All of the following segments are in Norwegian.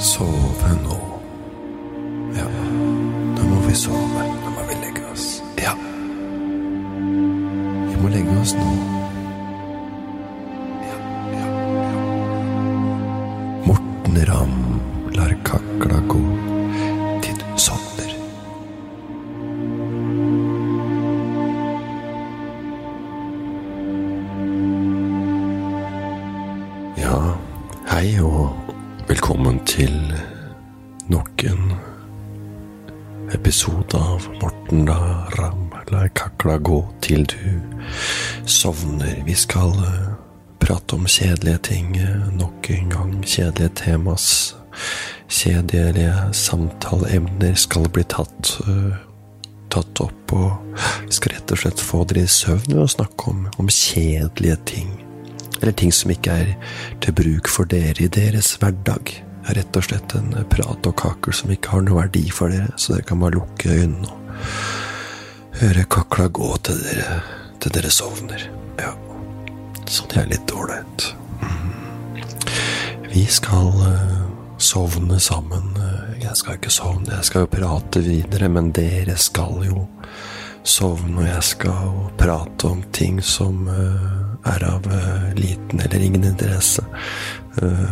sove nå. Ja, nå må vi sove. Nå må vi legge oss. Ja. Vi må legge oss nå. Kakla gå til du sovner. Vi skal eh, prate om kjedelige ting eh, nok en gang. Kjedelige temas. Kjedelige samtaleemner skal bli tatt, eh, tatt opp, og vi skal rett og slett få dere i søvn ved å snakke om, om kjedelige ting. Eller ting som ikke er til bruk for dere i deres hverdag. Det er rett og slett en prat og kakel som ikke har noe verdi for dere, så dere kan bare lukke øynene og høre kakla gå til dere, til dere sovner. Ja, sånn er litt ålreit. Mm. Vi skal uh, sovne sammen. Jeg skal ikke sovne, jeg skal jo prate videre, men dere skal jo sovne, og jeg skal prate om ting som uh, er av uh, liten eller ingen interesse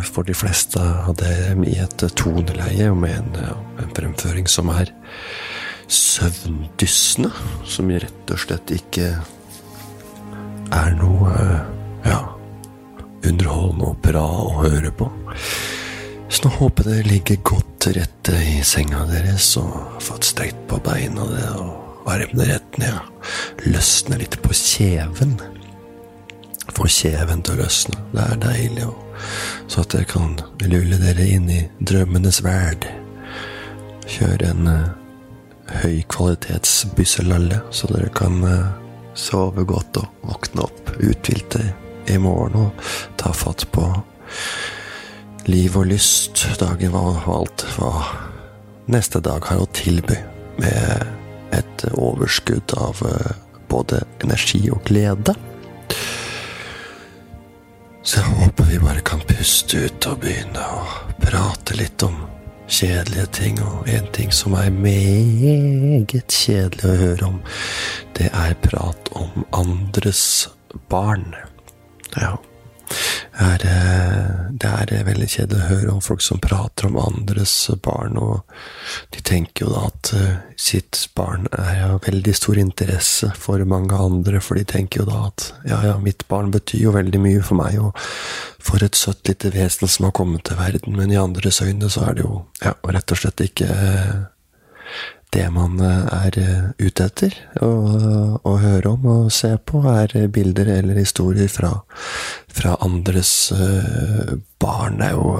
for de fleste av dere i et toneleie og med en, en fremføring som er søvndyssende, som rett og slett ikke er noe eh, ja, underholdende og bra å høre på. Så nå håper jeg dere ligger godt til rette i senga deres og har fått strekt på beina det og armene rett ned. Løsne litt på kjeven. Få kjeven til å løsne. Det er deilig. Og, så at dere kan lulle dere inn i drømmenes verd. Kjøre en uh, høy kvalitets bysselalle, så dere kan uh, sove godt og våkne opp uthvilte i morgen og ta fatt på liv og lyst, dagen var alt hva neste dag har å tilby, med et overskudd av uh, både energi og glede. Så jeg håper vi bare kan puste ut og begynne å prate litt om kjedelige ting. Og en ting som er meget kjedelig å høre om, det er prat om andres barn. Ja. Er, det er veldig kjedelig å høre om folk som prater om andres barn, og de tenker jo da at sitt barn er av veldig stor interesse for mange andre, for de tenker jo da at ja, ja, mitt barn betyr jo veldig mye for meg, og for et søtt lite vesen som har kommet til verden, men i andres øyne så er det jo ja, rett og slett ikke det man er ute etter å, å, høre om og se på, er bilder eller historier fra, fra andres uh, barn. Det er jo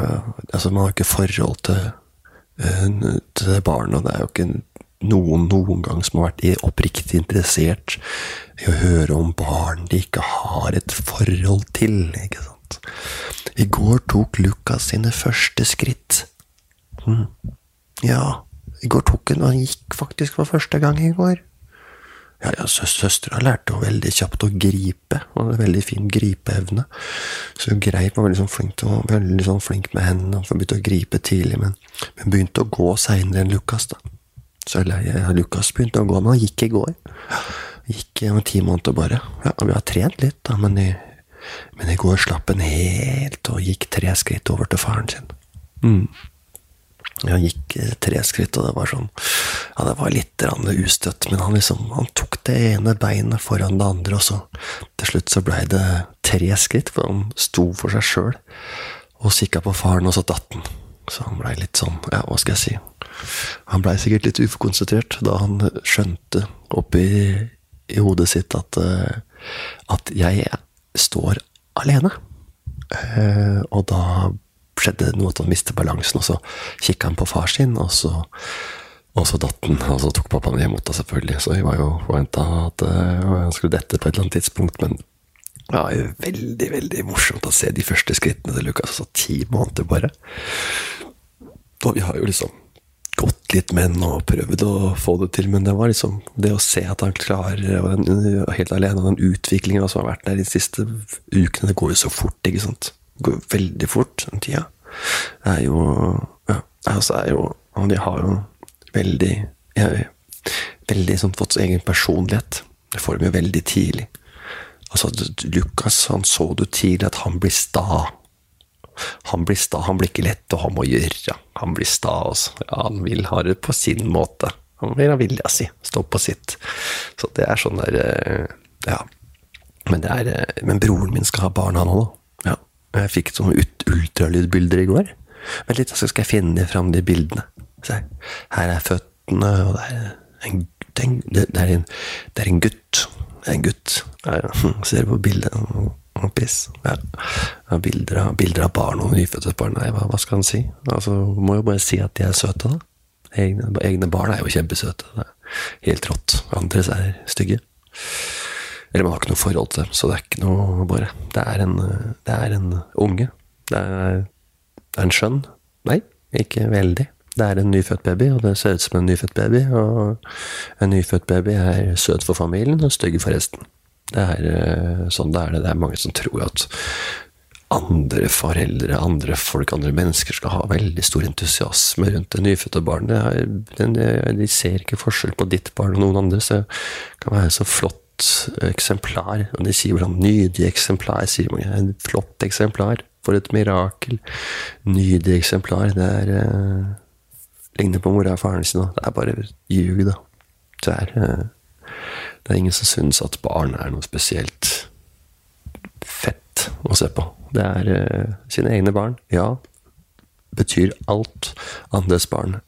Altså, man har ikke forhold til, til det og det er jo ikke noen noen gang som har vært oppriktig interessert i å høre om barn de ikke har et forhold til, ikke sant. I går tok Lukas sine første skritt. Mm. Ja, i går tok og han gikk faktisk for første gang i går. Ja, ja, Søstera lærte jo veldig kjapt å gripe, Hun hadde veldig fin gripeevne. Så hun greip var veldig, sånn flink, til, veldig sånn flink med hendene, og begynte å gripe tidlig, men, men begynte å gå seinere enn Lukas. da. Så ja, Lukas begynte å gå, men han gikk i går. Gikk om ti måneder bare. Ja, Vi har trent litt, da, men i, men i går slapp han helt og gikk tre skritt over til faren sin. Mm. Han gikk tre skritt, og det var sånn Ja, det var litt ustøtt, men han liksom Han tok det ene beinet foran det andre, og så til slutt så blei det tre skritt, for han sto for seg sjøl og kikka på faren, og så datt han. Så han blei litt sånn Ja, hva skal jeg si? Han blei sikkert litt ukonsentrert da han skjønte oppi i hodet sitt at, at jeg står alene. Og da skjedde noe at han mistet balansen, og så kikka han på far sin, og så, og så datt han. Og så tok pappaen imot da, selvfølgelig, så vi var jo forventa at uh, han skulle dette på et eller annet tidspunkt, men ja, veldig, veldig morsomt å se de første skrittene til Lukas. Altså ti måneder bare. Og vi har jo liksom gått litt med den og prøvd å få det til, men det var liksom det å se at han klarer og helt alene, og den utviklingen som har vært der de siste ukene, det går jo så fort, ikke sant. Det går veldig fort, den tida. er jo Ja, altså er jo De har jo veldig jeg, Veldig sånn fått egen personlighet. Det får de jo veldig tidlig. Altså, Lukas han så du tidlig at han blir sta. Han blir sta, han blir ikke lett å ha med å gjøre. Han blir sta altså. Ja, han vil ha det på sin måte. Han vil ha vilja si. Stå på sitt. Så det er sånn der eh, Ja. Men, det er, eh, men broren min skal ha barn, han òg. Jeg fikk sånne ultralydbilder i går. Vent litt, så skal jeg finne fram de bildene. Se, her er føttene, og det er en, det er en, det er en, gutt. Det er en gutt. Ser på bildet. Piss. Ja, bilder, av, bilder av barn og nyfødte barn. Nei, hva, hva, skal han si? Altså, Må jo bare si at de er søte, da. Egne, egne barn er jo kjempesøte. Det er helt rått. Andres er stygge. Eller man har ikke noe forhold til dem, så det er ikke noe bare Det er en, det er en unge. Det er, det er en skjønn. Nei, ikke veldig. Det er en nyfødt baby, og det ser ut som en nyfødt baby. Og en nyfødt baby er søt for familien og stygg for resten. Det er sånn det er det. Det er mange som tror at andre foreldre, andre folk, andre mennesker skal ha veldig stor entusiasme rundt det nyfødte barnet. De ser ikke forskjell på ditt barn og noen andre, så det kan være så flott eksemplar. Og de sier hvordan nydig eksemplar, sier mange. En flott eksemplar. For et mirakel. Nydig eksemplar. Det er eh, ligner på mora og faren sin. Det er bare ljug, da. Det er, eh, det er ingen som syns at barn er noe spesielt fett å se på. Det er eh, sine egne barn. Ja, betyr alt. Andres barn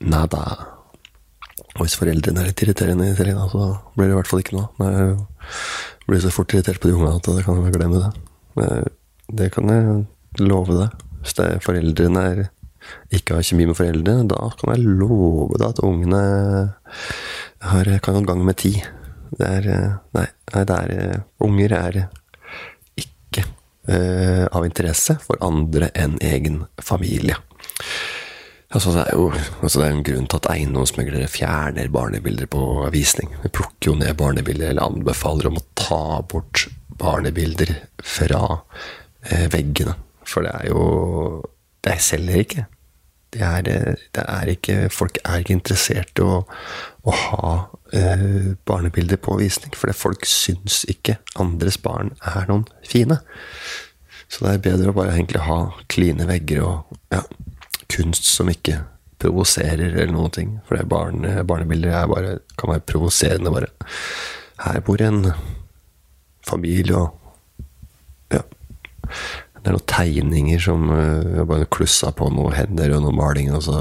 nada. Og hvis foreldrene er litt irriterende, så blir det i hvert fall ikke noe. Jeg blir så fort irritert på de ungene at jeg kan glemme det. Det kan jeg love deg. Hvis det er foreldrene er, ikke har kjemi med foreldrene, da kan jeg love deg at ungene har, kan gå gang med ti. Det er Nei, det er Unger er ikke uh, av interesse for andre enn egen familie. Altså, det, er jo, altså, det er en grunn til at eiendomsmeglere fjerner barnebilder på visning. Vi plukker jo ned barnebilder, eller anbefaler om å ta bort barnebilder fra eh, veggene. For det er jo Det selger ikke. Det er, det er ikke Folk er ikke interessert i å, å ha eh, barnebilder på visning, For folk syns ikke andres barn er noen fine. Så det er bedre å bare egentlig ha kline vegger og ja, kunst som ikke provoserer eller noen ting. For det barne, barnebilder er bare, kan være provoserende, bare. Her bor en familie, og ja. Det er noen tegninger som uh, bare klussa på noen hender og noen maling, og så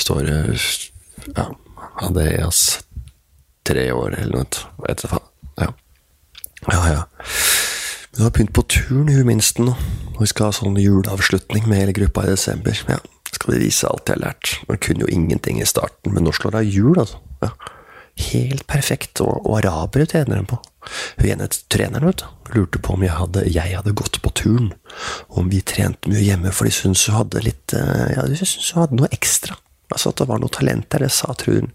står det ja, Andreas tre år eller noe. Vet du faen. Ja. ja, ja. Hun har begynt på turn, hun minsten nå. Og vi skal ha sånn juleavslutning med hele gruppa i desember. Ja, skal vi vise alt jeg har lært. Man kunne jo ingenting i starten, men nå slår det av jul, altså. Ja. Helt perfekt, og, og arabere tjener hun på. Hun ene treneren vet du, lurte på om jeg hadde, jeg hadde gått på turn, om vi trente mye hjemme, for de syntes hun hadde litt eh, Ja, de syntes hun hadde noe ekstra. Altså at det var noe talent der, det sa turen,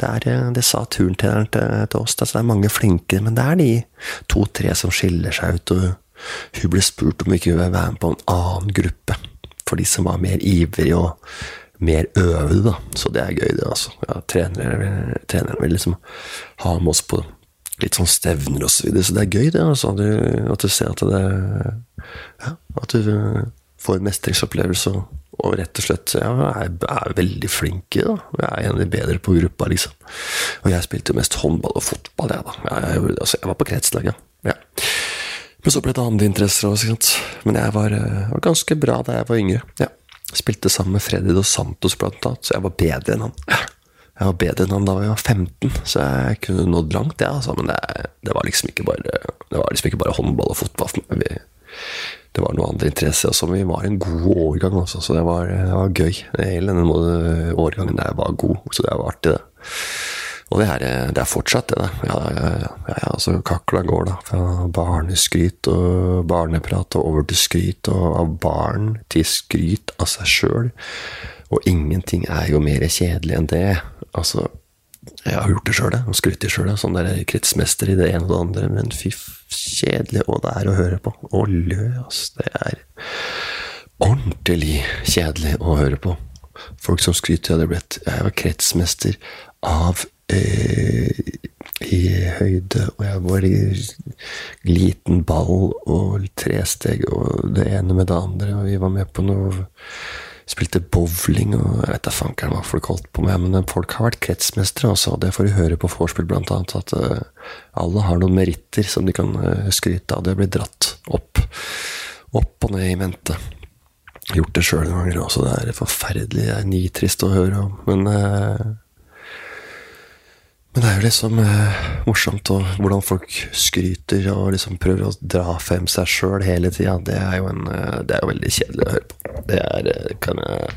Det, eh, til, til, oss. Altså, det er mange flinke, men det er de to-tre som skiller seg ut. og Hun ble spurt om ikke hun ville være med på en annen gruppe, for de som var mer ivrige og mer øvede. da. Så det er gøy, det. altså. Ja, treneren, vil liksom ha med oss på litt sånn stevner og så videre, så det er gøy, det. altså. Du, at du ser at det Ja, at du får mestringsopplevelse og og rett og slett ja, jeg er veldig flink i det. Jeg er en av de bedre på gruppa, liksom. Og jeg spilte jo mest håndball og fotball, jeg, da. Jeg, jeg, altså, jeg var på kretslaget. Ja. Men så ble det andre interesser òg, Men jeg var, eh, var, ganske bra da jeg var yngre. Ja. Spilte sammen med Freddy Dos Santos, blant annet, så jeg var bedre enn han. Jeg var bedre enn han da jeg var 15, så jeg kunne nådd langt, ja, altså. Men det, det, var liksom ikke bare, det var liksom ikke bare håndball og fotball. Vi, det var noe andre interesser også, men vi var en god årgang også, så det var, det var gøy. Hele denne årgangen der var god, så det var artig, det. Og det er, det er fortsatt det, da. Ja, ja, ja, altså, kakla går, da. Fra barneskryt og barneprat og over til skryt, og av barn til skryt av seg sjøl. Og ingenting er jo mer kjedelig enn det. Altså, jeg har gjort det sjøl. Og skrytt sjøl. Sånn kretsmester i det ene og det andre. Men fy kjedelig og det er å høre på. Å lø, ass. Det er ordentlig kjedelig å høre på. Folk som skryter av det blitt Jeg var kretsmester av eh, i høyde, og jeg var i liten ball og tresteg og det ene med det andre, og vi var med på noe Spilte bowling og jeg vet da fankeren hva folk holdt på med, men folk har vært kretsmestere også, og det får du høre på vorspiel, blant annet, at uh, alle har noen meritter som de kan uh, skryte av. Det blir dratt opp, opp og ned i mente gjort det sjøl noen ganger også. Det er forferdelig det er nitrist å høre om. Men, eh, men det er jo liksom eh, morsomt og hvordan folk skryter og liksom prøver å dra frem seg sjøl hele tida. Det, er jo en, eh, det er jo veldig kjedelig å høre på. Det er, eh, kan jeg,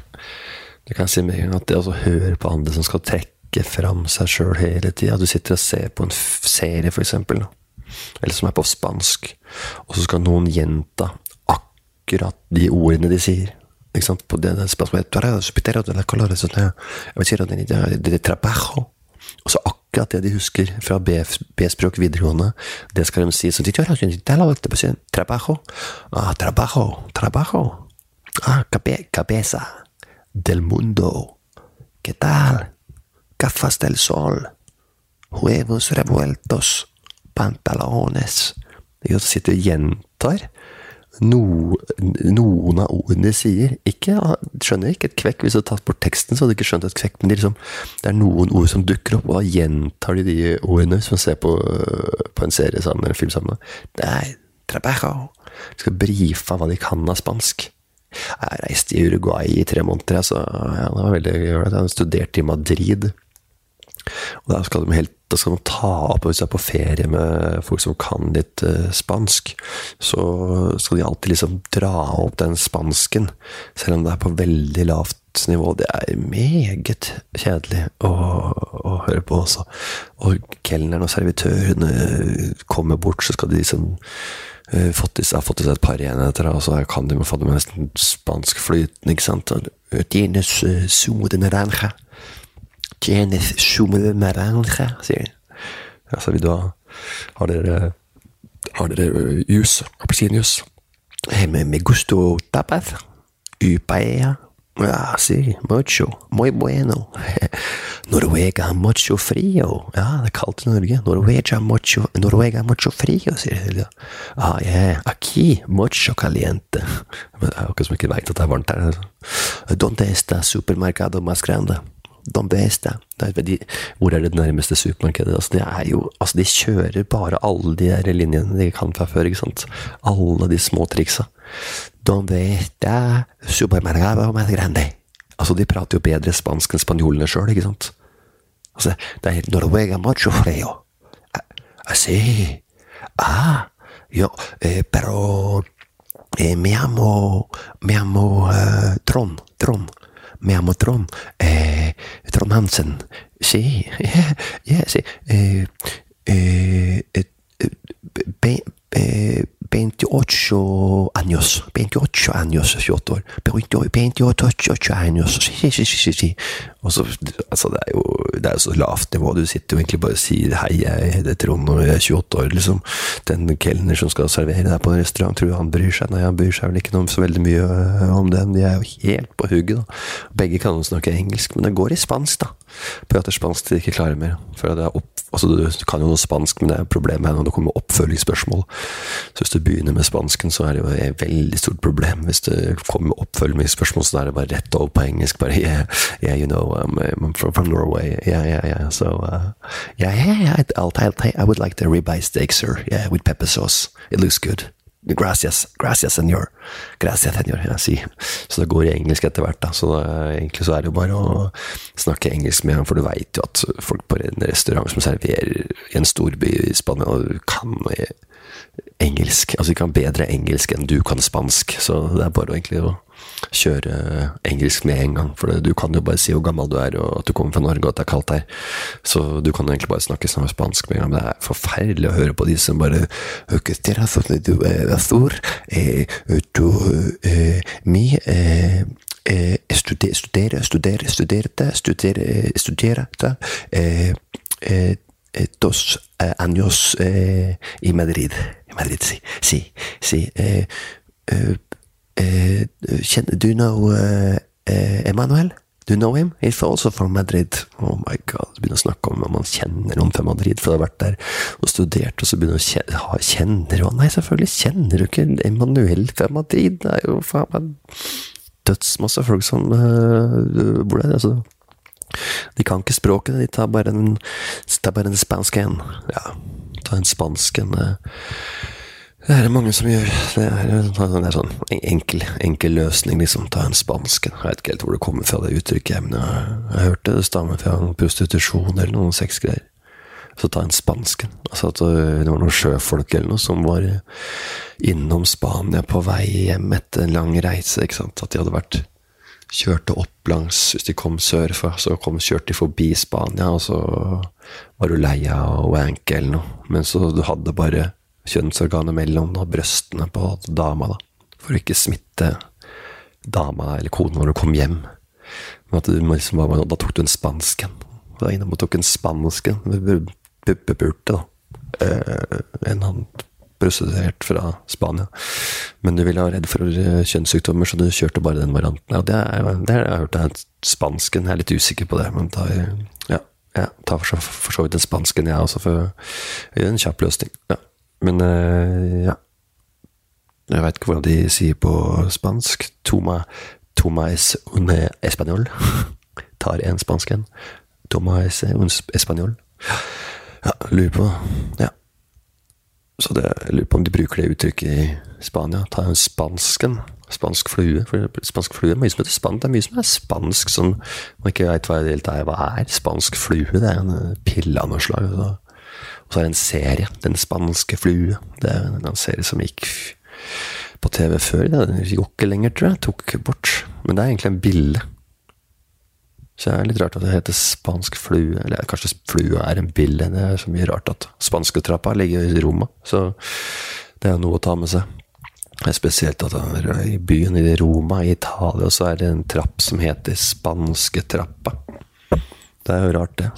det kan jeg si med en gang at det å høre på andre som skal trekke fram seg sjøl hele tida Du sitter og ser på en serie, for eksempel, eller som er på spansk, og så skal noen gjenta akkurat de ordene de sier. Ikke sant? På det, det spørsmålet Og så akkurat det de husker fra B-språk videregående, det skal de si. De trabajo, ah, trabajo, trabajo, ah, cabeza del mundo, ¿qué tal? Gafas del sol, huevos revueltos, pantalones. De sitter og gjentar no, noen av ordene de sier. Ikke, skjønner ikke et kvekk. Hvis du hadde tatt bort teksten, så hadde du ikke skjønt et kvekk. Men er, liksom, det er noen ord som dukker opp, og da gjentar de de ordene hvis man ser på, på en serie sammen eller en film sammen. Nei, trabajo. De skal brife hva de kan av spansk. Jeg reiste i Uruguay i tre måneder, så ja, det var veldig. Jeg studerte i Madrid. Og da skal, helt, da skal, man ta opp Hvis du er på ferie med folk som kan litt uh, spansk, så skal de alltid liksom dra opp den spansken, selv om det er på veldig lavt nivå. Det er meget kjedelig å, å høre på også. Og kelneren og servitørene kommer bort, så skal de liksom uh, fått i, har fått i seg et par enheter, og så kan de få det med nesten spansk flytende, ikke sant. Tienes sumo de. Tienes sumo de naranja, sier de. Altså, vil du ha Har dere Har dere jus? Appelsinjuice? Me, gusto tapas. Y paella. Ja, si, mucho. Muy bueno. Norvega mucho frio. Ja, det er kaldt i Norge. Norvegia mucho, Norvega mucho frio, sier de. Ah, yeah. Aquí mucho caliente. Men det er jo som ikke veit at det er varmt her. Donde está supermercado más grande? De, hvor er det nærmeste supermarkedet? Altså, det er jo, altså, de kjører bare alle de der linjene de kan fra før. ikke sant? Alle de små triksa. Don Beste supermercado más grande. Altså, de prater jo bedre spansk enn spanjolene sjøl, ikke sant? Altså, det er Norvega macho freo. Así. Ah, yo, eh, pero eh, me amo, me amo eh, Trond. Trond. Me amo Trond. Eh, Trond Hansen. Sí, yeah, yeah, sí. Eh, eh, be, be, 28 años. 28 años, 28 år. 28 años. Sí, sí, sí, sí. Og så, altså, det er jo det er så lavt nivå. Du sitter jo egentlig bare og sier 'hei, jeg heter Trond og jeg er 28 år', liksom. Den kelner som skal servere deg på en restaurant, tror du han bryr seg? Nei, han bryr seg vel ikke noe så veldig mye øh, om det. De er jo helt på hugget, da. Begge kan jo snakke engelsk, men det går i spansk, da. Prater spansk til de ikke klarer mer. For det er opp, altså, du kan jo noe spansk, men det er problemet når det kommer oppfølgingsspørsmål. Så hvis du begynner med spansken, så er det jo et veldig stort problem. Hvis det kommer oppfølgingsspørsmål, så er det bare rett over på engelsk. Bare yeah, yeah you know, I'm, I'm from, from, Norway. Yeah, yeah, yeah. So, uh, yeah, yeah, yeah. I'll, I'll, I would like the ribeye steak, sir. Yeah, with pepper sauce. It looks good. Gracias, gracias, senor. Gracias, senor. jeg si. Så det går i engelsk etter hvert. da. Så det, egentlig så er det jo bare å snakke engelsk med ham, for du veit jo at folk på en restaurant som serverer i en storby i Spania, kan engelsk. Altså, de kan bedre engelsk enn du kan spansk, så det er bare egentlig å kjøre engelsk med en gang. For du kan jo bare si hvor gammel du er, og at du kommer fra Norge, og at det er kaldt her. Så du kan egentlig bare snakke sånn spansk med en gang. Men det er forferdelig å høre på de som bare studere, studerte, studere, studerte dos años i Madrid. Madrid, sí, sí, sí. Eh, eh, eh, kjenner you know uh, Emanuel? Do you know him? He's also from Madrid. Oh my god. Begynner å snakke om om man kjenner noen fra Madrid, for han har vært der og studert, og så begynner han å kjenne Kjenner du han? Nei, selvfølgelig kjenner du ikke Emmanuel fra Madrid. Det er jo faen meg dødsmasse folk som uh, bor der. altså. De kan ikke språket, de tar bare en, tar bare en spansk en. Ja, ta en spansk en. Uh, det er det mange som gjør. Det er, er sånn enkel, enkel, løsning, liksom. Ta en spansk Jeg vet ikke helt hvor det kommer fra, det uttrykket, men jeg, jeg hørte det stammer fra prostitusjon eller noen sexgreier. Så ta en spansk Altså at det var noen sjøfolk eller noe som var innom Spania på vei hjem etter en lang reise, ikke sant. At de hadde vært Kjørte opp langs Hvis de kom sørfra, så kom, kjørte de forbi Spania, og så var du lei av å wanke eller noe. Men så du hadde bare kjønnsorganet mellom da, brøstene på dama, da. For å ikke smitte dama eller kona når du kom hjem. Liksom, da tok du en spansk en. Da innom og tok en spansk en. Puppepurte, da. Eh, en annen prostituert fra Spania. Men du ville ha redd for kjønnssykdommer, så du kjørte bare den varianten. Ja, det, er, det har jeg hørt er spansken. Jeg er litt usikker på det, men da ja, ja, ta for, for så vidt den spansken, jeg også, for en kjapp løsning. Ja. Men uh, ja. Jeg veit ikke hvordan de sier på spansk. Toma, toma es un español. Tar en spansk en. Toma es un español. Ja, lurer på Ja. Så det, jeg lurer på om de bruker det uttrykket i Spania. Ta en spansken. Spansk flue. For spansk flue mye som heter spansk. Det er mye som er spansk som man ikke veit hva det er. Hva er spansk flue? Det er en pille av noe slag. Så og så er det en serie, Den spanske flue. Det er en serie som gikk på TV før. Den gikk ikke lenger, tror jeg. Tok bort. Men det er egentlig en bille. Så det er litt rart at det heter spansk flue. Eller kanskje flua er en bille. Det er så mye rart at spansketrappa ligger i Roma. Så det er noe å ta med seg. Spesielt at i byen i Roma i Italia så er det en trapp som heter spansketrappa. Det er jo rart, det.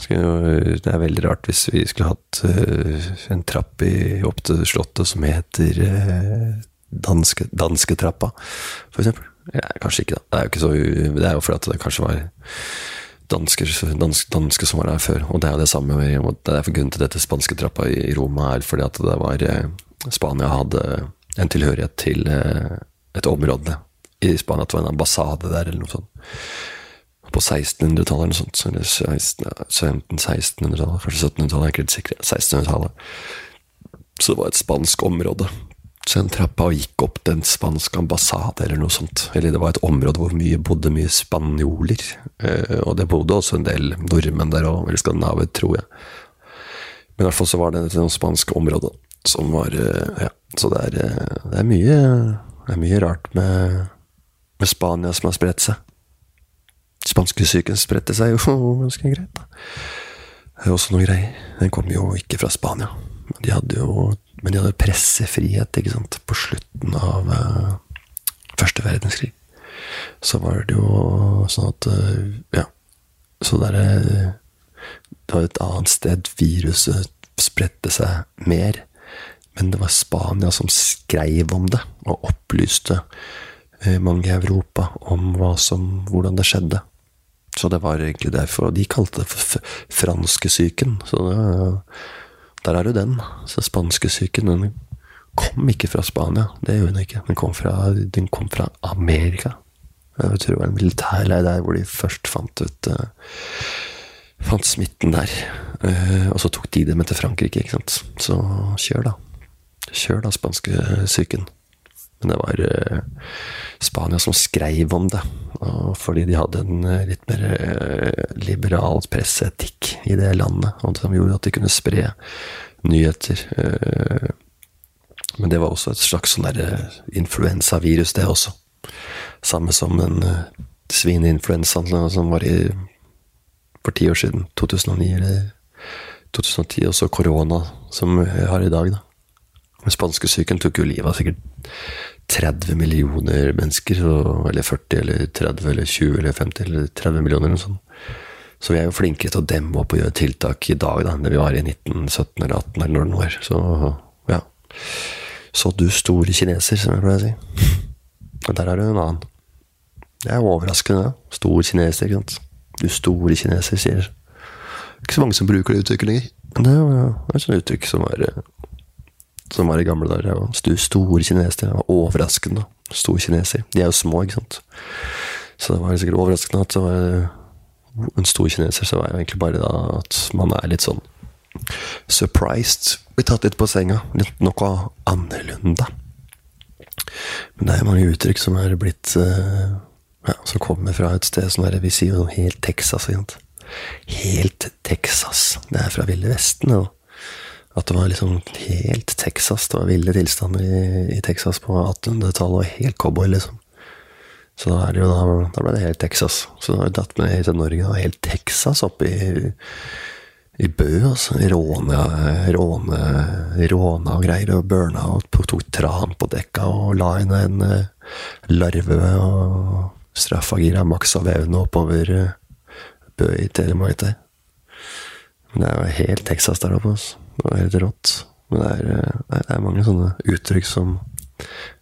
Det er veldig rart hvis vi skulle hatt uh, en trapp i, opp til Slottet som heter uh, danske, Dansketrappa, eksempel. Ja, kanskje ikke, da. Det er jo ikke så Det er jo fordi det kanskje var dansker, dansk, danske som var der før. Og det er jo det samme Det er for grunnen til dette spanske trappa i Roma er fordi at det var uh, Spania hadde en tilhørighet til et område i Spania. At det var en ambassade der, eller noe sånt på 1600-tallet eller sånt. Eller 1500-1600-tallet, kanskje 1700-tallet, jeg er ikke helt sikker. 1600-tallet. Så det var et spansk område. Så en trappa og gikk opp til en spansk ambassade eller noe sånt. Eller det var et område hvor mye bodde mye spanjoler. Eh, og det bodde også en del nordmenn der òg, eller skandinaver, tror jeg. Men i hvert fall så var det et spansk område som var eh, Ja, så det er, eh, det er mye Det er mye rart med, med Spania som har spredt seg. Spanskesyken spredte seg jo ganske greit, da. Også noe greier. Den kom jo ikke fra Spania. De hadde jo Men de hadde pressefrihet, ikke sant, på slutten av uh, første verdenskrig. Så var det jo sånn at uh, Ja. Så der, det var et annet sted viruset spredte seg mer. Men det var Spania som skrev om det, og opplyste mange i Europa om som, hvordan det skjedde. Så det var egentlig derfor. Og de kalte det for franskesyken. Så det, der er jo den. Så spanskesyken, den kom ikke fra Spania. Det gjorde den ikke. Den kom fra, den kom fra Amerika. Jeg tror det var en militærleir der hvor de først fant ut uh, Fant smitten der. Uh, og så tok de det med til Frankrike, ikke sant. Så kjør, da. Kjør, da, spanskesyken. Men det var uh, Spania som skrev om det. Fordi de hadde en uh, litt mer uh, liberal presseetikk i det landet. Som gjorde at de kunne spre nyheter. men det var også et slags sånn influensavirus, det også. Samme som den svineinfluensaen som var i, for ti år siden. 2009 eller 2010. Og så korona, som vi har i dag, da. Den spanske syken tok jo livet av sikkert 30 millioner mennesker, eller 40 eller 30 eller 20 eller 50 eller 30 millioner eller noe sånt. Så vi er jo flinkere til å demme opp og gjøre tiltak i dag da, enn det vi var i 1917 eller 18 eller når det var. Så ja. Så du store kineser, som jeg pleier å si. Men der er det en annen. Det er overraskende. Stor kineser, ikke sant. Du store kineser, sier Ikke så mange som bruker det uttrykket lenger. Det er et sånt uttrykk som var, som var i gamle dager. var Store kinesere. Overraskende. Stor kineser. De er jo små, ikke sant. Så det var sikkert overraskende at det var en stor kineser. Så var det jo egentlig bare da at man er litt sånn surprised. Blir tatt litt på senga. Litt noe annerledes. Men det er mange uttrykk som er blitt uh, ja, Som kommer fra et sted som er, vi sier jo helt Texas. Ikke Helt Texas. Det er fra Ville Vesten. Og at det var liksom helt Texas. Det var ville tilstander i, i Texas på 1800-tallet, og helt cowboy, liksom. Så da, er det jo da, da ble det helt Texas. Så da har vi datt med til Norge, og helt Texas oppe i i Bø, altså. Råne, råne, råna og greier, og burna og tok tran på dekka og la inn en uh, larve og straffa gira maks av evne oppover uh, Bø i Telemark. Det er jo helt Texas der oppe, altså. Det er helt rått. Men det er, uh, det er mange sånne uttrykk som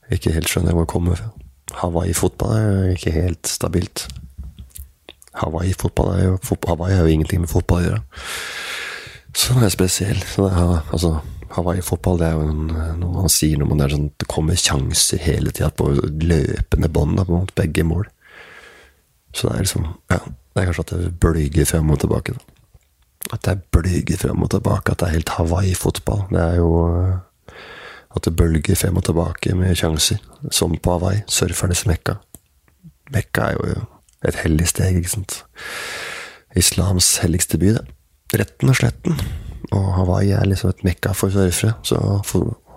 jeg ikke helt skjønner hvor kommer fra. Hawaii-fotball er ikke helt stabilt. Hawaii-fotball er jo Hawaii har jo ingenting med fotball å gjøre. Så den er spesiell. Så det er, altså, Hawaii-fotball det er jo en, noe man sier når man er sånn Det kommer sjanser hele tida på løpende bånd måte, begge mål. Så det er liksom Ja, det er kanskje at det bølger frem og tilbake. Da. At det er bølger frem og tilbake. At det er helt Hawaii-fotball. Det er jo at det bølger frem og tilbake med sjanser. Som på Hawaii. Surfernes mekka. Mekka er jo et hellig steg, ikke sant. Islams helligste by, det retten og sletten. Og Hawaii er liksom et mekka for surfere, så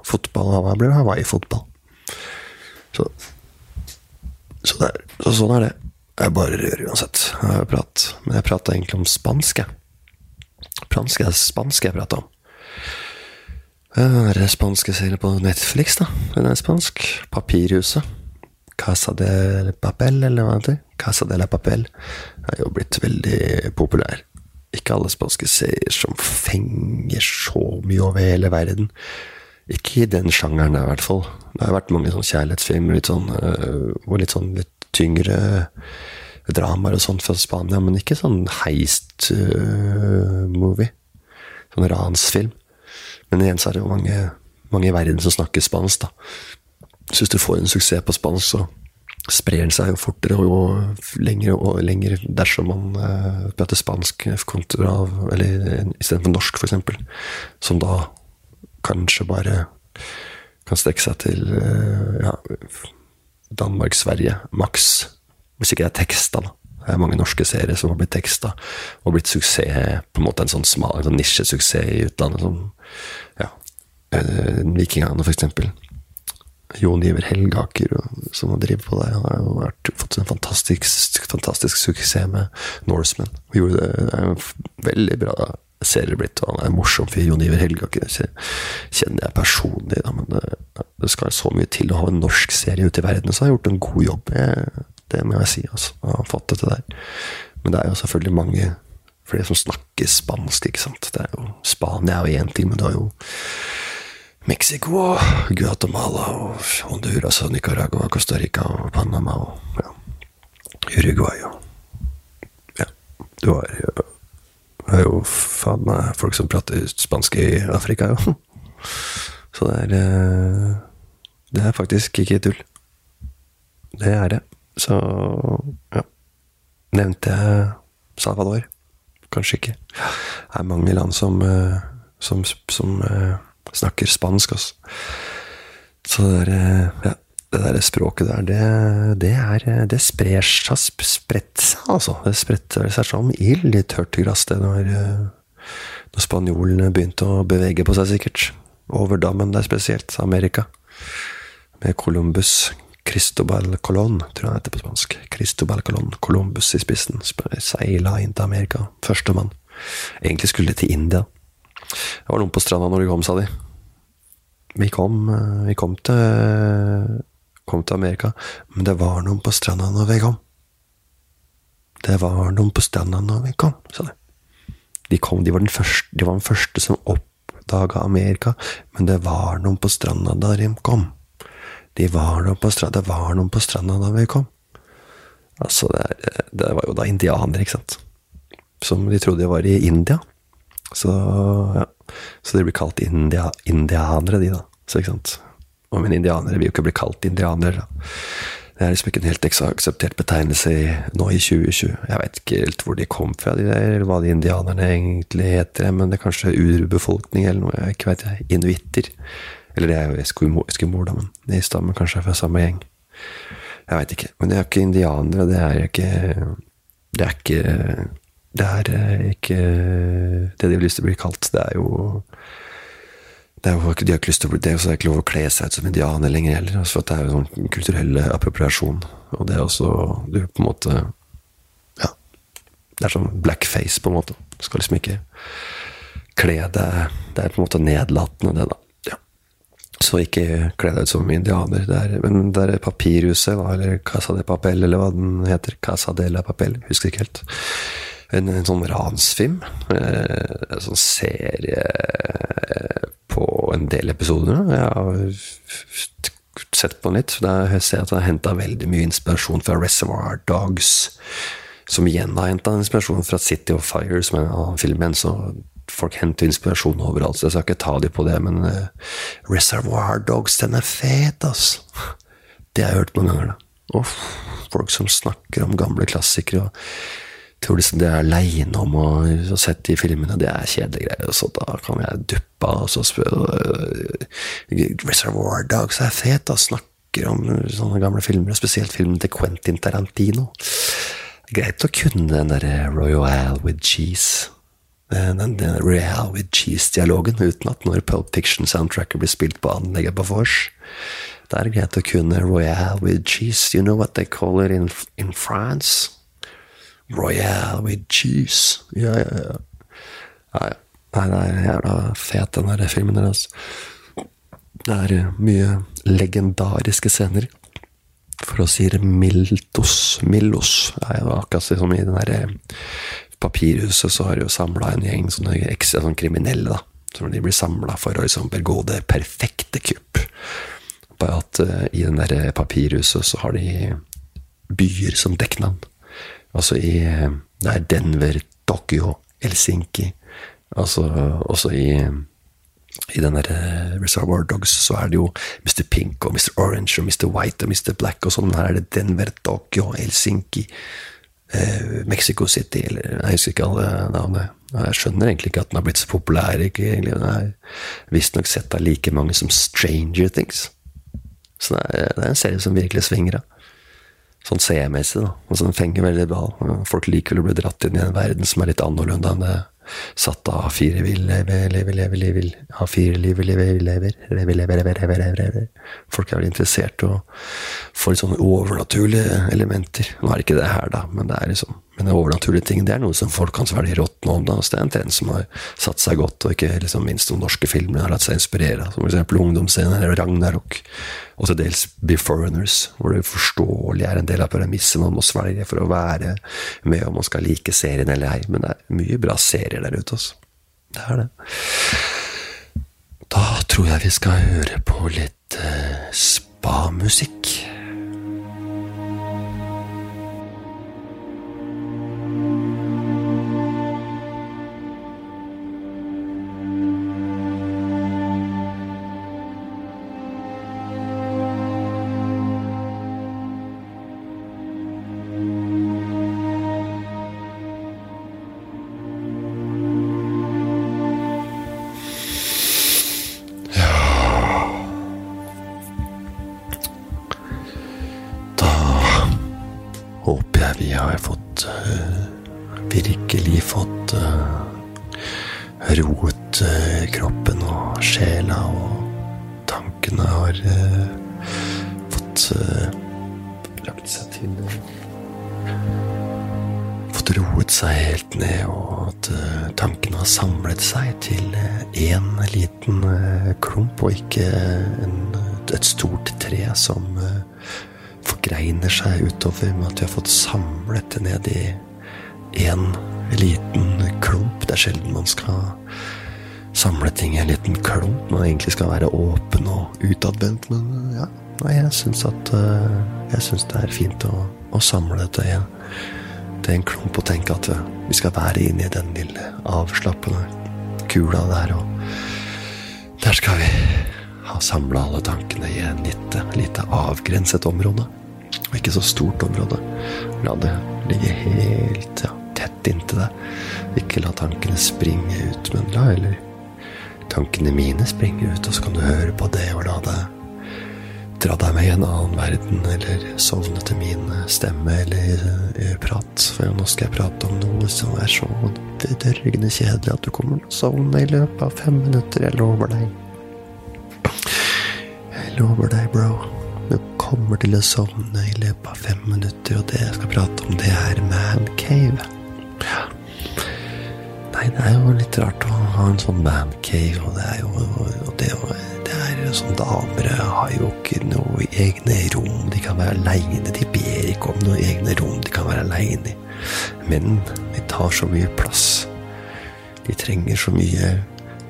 fotball og Hawaii blir Hawaii-fotball. Så, så, så, sånn er det. Jeg bare rører uansett. Jeg prat. Men jeg prata egentlig om spansk, jeg. Fransk er spansk jeg prata om. Den der spanske serien på Netflix, da. Den er spansk. Papirhuset. Casa de Papel, eller hva det heter. Casa de la Papel. Er jo blitt veldig populær ikke alle spanske serier som fenger så mye over hele verden. Ikke i den sjangeren, i hvert fall. Det har vært mange sånn kjærlighetsfilmer litt sånn, uh, og litt sånn litt tyngre dramaer og sånt fra Spania, men ikke sånn heist-movie. Uh, sånn ransfilm. Men igjen så er det jo mange, mange i verden som snakker spansk, da. Så hvis du får en suksess på spansk, så sprer den seg jo fortere og lenger og lenger dersom man uh, prater spansk kontra Eller istedenfor norsk, f.eks. Som da kanskje bare kan strekke seg til uh, ja, Danmark, Sverige, maks. Hvis ikke det er teksta, da. Det er mange norske serier som har blitt teksta og blitt suksess, på en måte en sånn smal sånn nisjesuksess i utlandet, som ja, uh, Vikingene, for eksempel. Jon Iver Helgaker, som har drevet på der. Han har jo vært, fått en fantastisk, fantastisk suksess med Norseman. Han gjorde det, det er en veldig bra serie blitt, og han er morsom for Jon Iver Helgaker. Kjenner jeg personlig, da, men det, det, skal så mye til å ha en norsk serie ute i verden, så har jeg gjort en god jobb. Jeg, det må jeg si, altså. Har fått det der. Men det er jo selvfølgelig mange flere som snakker spansk, ikke sant. Det er jo, Spania er én ting, men du har jo Mexico Guatemala og Honduras og Nicaragua, Costa Rica og Panama og ja, Uruguay og Ja, du har jo, har jo faen meg folk som prater spansk i Afrika, jo. Så det er eh, Det er faktisk ikke tull. Det er det. Så ja. Nevnte jeg Salvador? Kanskje ikke. Det er mange land som, eh, som, som eh, snakker spansk, altså. Så det der, ja, det der språket der, det, det, er, det sprer seg, spredt seg, altså. Det spretter seg som ild i tørt gress, det, når, når spanjolene begynte å bevege på seg, sikkert. Over dammen der spesielt, Amerika. Med Columbus. Cristobal Colón, tror jeg han heter på spansk. Cristobal Colón, Columbus i spissen. Seila inn til Amerika. Førstemann. Egentlig skulle de til India. Det var noen på stranda når de kom, sa de. Vi kom, eh, vi kom til kom til Amerika, men det var noen på stranda når vi kom. Det var noen på stranda når vi kom, sa de. De, kom, de, var, den første, de var den første som oppdaga Amerika, men det var noen på stranda da de kom. De var noen på stranda, det var noen på stranda da vi kom. Altså, det, er, det var jo da indianere, ikke sant. Som de trodde var i India. Så, ja. Så de blir kalt india, indianere, de, da. Så, ikke sant. Og men indianere vil jo ikke bli kalt indianere. Da. Det er liksom ikke en helt akseptert betegnelse nå i 2020. Jeg vet ikke helt hvor de kom fra, de der, eller hva de indianerne egentlig heter. Men det er kanskje urbefolkning eller noe, jeg ikke jeg. Inuitter. Eller det er jo eskimor, da, men de stammer kanskje fra samme gjeng. Jeg veit ikke. Men de er ikke indianere. Det er ikke Det er ikke Det er ikke det de har lyst til å bli kalt. Det er jo det er jo ikke, de har ikke lyst til å bli, det er ikke lov å kle seg ut som indianer lenger heller. Altså for det er jo sånn kulturell appropriasjon. Og det er også Du på en måte Ja. Det er sånn blackface, på en måte. Du skal liksom ikke kle deg Det er på en måte nedlatende, det, da. Så ikke kle deg ut som indianer. Det er, men det er papirhuset, eller Casa de Papel, eller hva den heter. Casa de la Papel. Husker ikke helt en, en sånn ransfilm. Eh, en sånn serie på en del episoder. Jeg har sett på den litt. Der jeg ser at jeg har henta veldig mye inspirasjon fra Reservoir Dogs. Som igjen har henta inspirasjon fra City of Fire, som er en annen film igjen. Så folk henter inspirasjon overalt, så jeg skal ikke ta dem på det. Men uh, Reservoir Dogs, den er fet, ass! Det har jeg hørt noen ganger, da. Og folk som snakker om gamle klassikere. og tror liksom det er aleine om å ha sett de filmene, det er kjedelige greier. Så da kan jeg duppe og så spørre Reservoir Dogs er fet, da. Snakker om sånne gamle filmer, spesielt filmen til Quentin Tarantino. Greit å kunne den derre Royal with cheese. Den, den Real with cheese-dialogen uten at når Pulp Fiction-soundtracket blir spilt på anlegget på vors. Det er greit å kunne Royal with cheese. You know what they call it in, in France? Royale with cheese. Ja, ja, ja. Nei, det er jævla fet, den der filmen der, altså. Det er eh, mye legendariske scener. For å si det mildos Millos. Ja, akkurat som i den derre eh, papirhuset, så har de jo samla en gjeng sånne, ekstra, sånne kriminelle, da. Som de blir samla for å liksom begå det perfekte kupp. Bare at uh, i den der papirhuset så har de byer som dekknavn. Altså i Det er Denver, Tokyo, Helsinki. Altså også i i den der eh, Reservoir Dogs så er det jo Mr. Pink og Mr. Orange og Mr. White og Mr. Black og sånn. Her er det Denver, Tokyo, Helsinki, eh, Mexico City eller Jeg husker ikke alle navnene. Jeg skjønner egentlig ikke at den har blitt så populær. Ikke, egentlig. Den er visstnok sett av like mange som Stranger Things. Så det er, det er en serie som virkelig svinger av sånn seermessig. da. Altså, den fenger veldig bra. Folk liker vel å bli dratt inn i en verden som er litt annerledes enn det satt av fire vil leve, leve, leve, leve, ha fire liv, leve, lever, leve, leve, leve, leve, leve, leve. Folk er vel interessert i å få litt sånne overnaturlige elementer. Nå er det ikke det her, da, men det er liksom men det overnaturlige ting det er noe som folk kan svelge nå om. da, så Det er en trend som har satt seg godt, og ikke liksom minst noen norske filmer har latt seg inspirere. Som f.eks. Ungdomsscenen eller Ragnarok, og til dels Be Foreigners, hvor det uforståelig er en del av premisset man må svelge for å være med om man skal like serien eller ei. Men det er mye bra serier der ute, altså. Det er det. Da tror jeg vi skal høre på litt eh, spa-musikk. Ting i en liten klump. det egentlig skal være åpen og utadvendt, men ja. Jeg syns at uh, Jeg syns det er fint å, å samle dette igjen. Det er en klump å tenke at vi skal være inne i den lille avslappende kula der, og der skal vi ha samla alle tankene i en lite, lite avgrenset område. Og ikke så stort område. La det ligge helt ja, tett inntil deg. Ikke la tankene springe ut, men la heller tankene mine springe ut, og så kan du høre på det og la deg dra deg med i en annen verden, eller sovne til min stemme eller uh, prat. For nå skal jeg prate om noe som er så dørgende kjedelig at du kommer til å sovne i løpet av fem minutter. Jeg lover deg. Jeg lover deg, bro. Du kommer til å sovne i løpet av fem minutter, og det jeg skal prate om, det er Man Cave. Nei, det er jo litt rart å ha en sånn mancave, og det er jo og det, det er sånn Damer har jo ikke noe egne rom de kan være aleine. De ber ikke om noe egne rom de kan være aleine. Men de tar så mye plass. De trenger så mye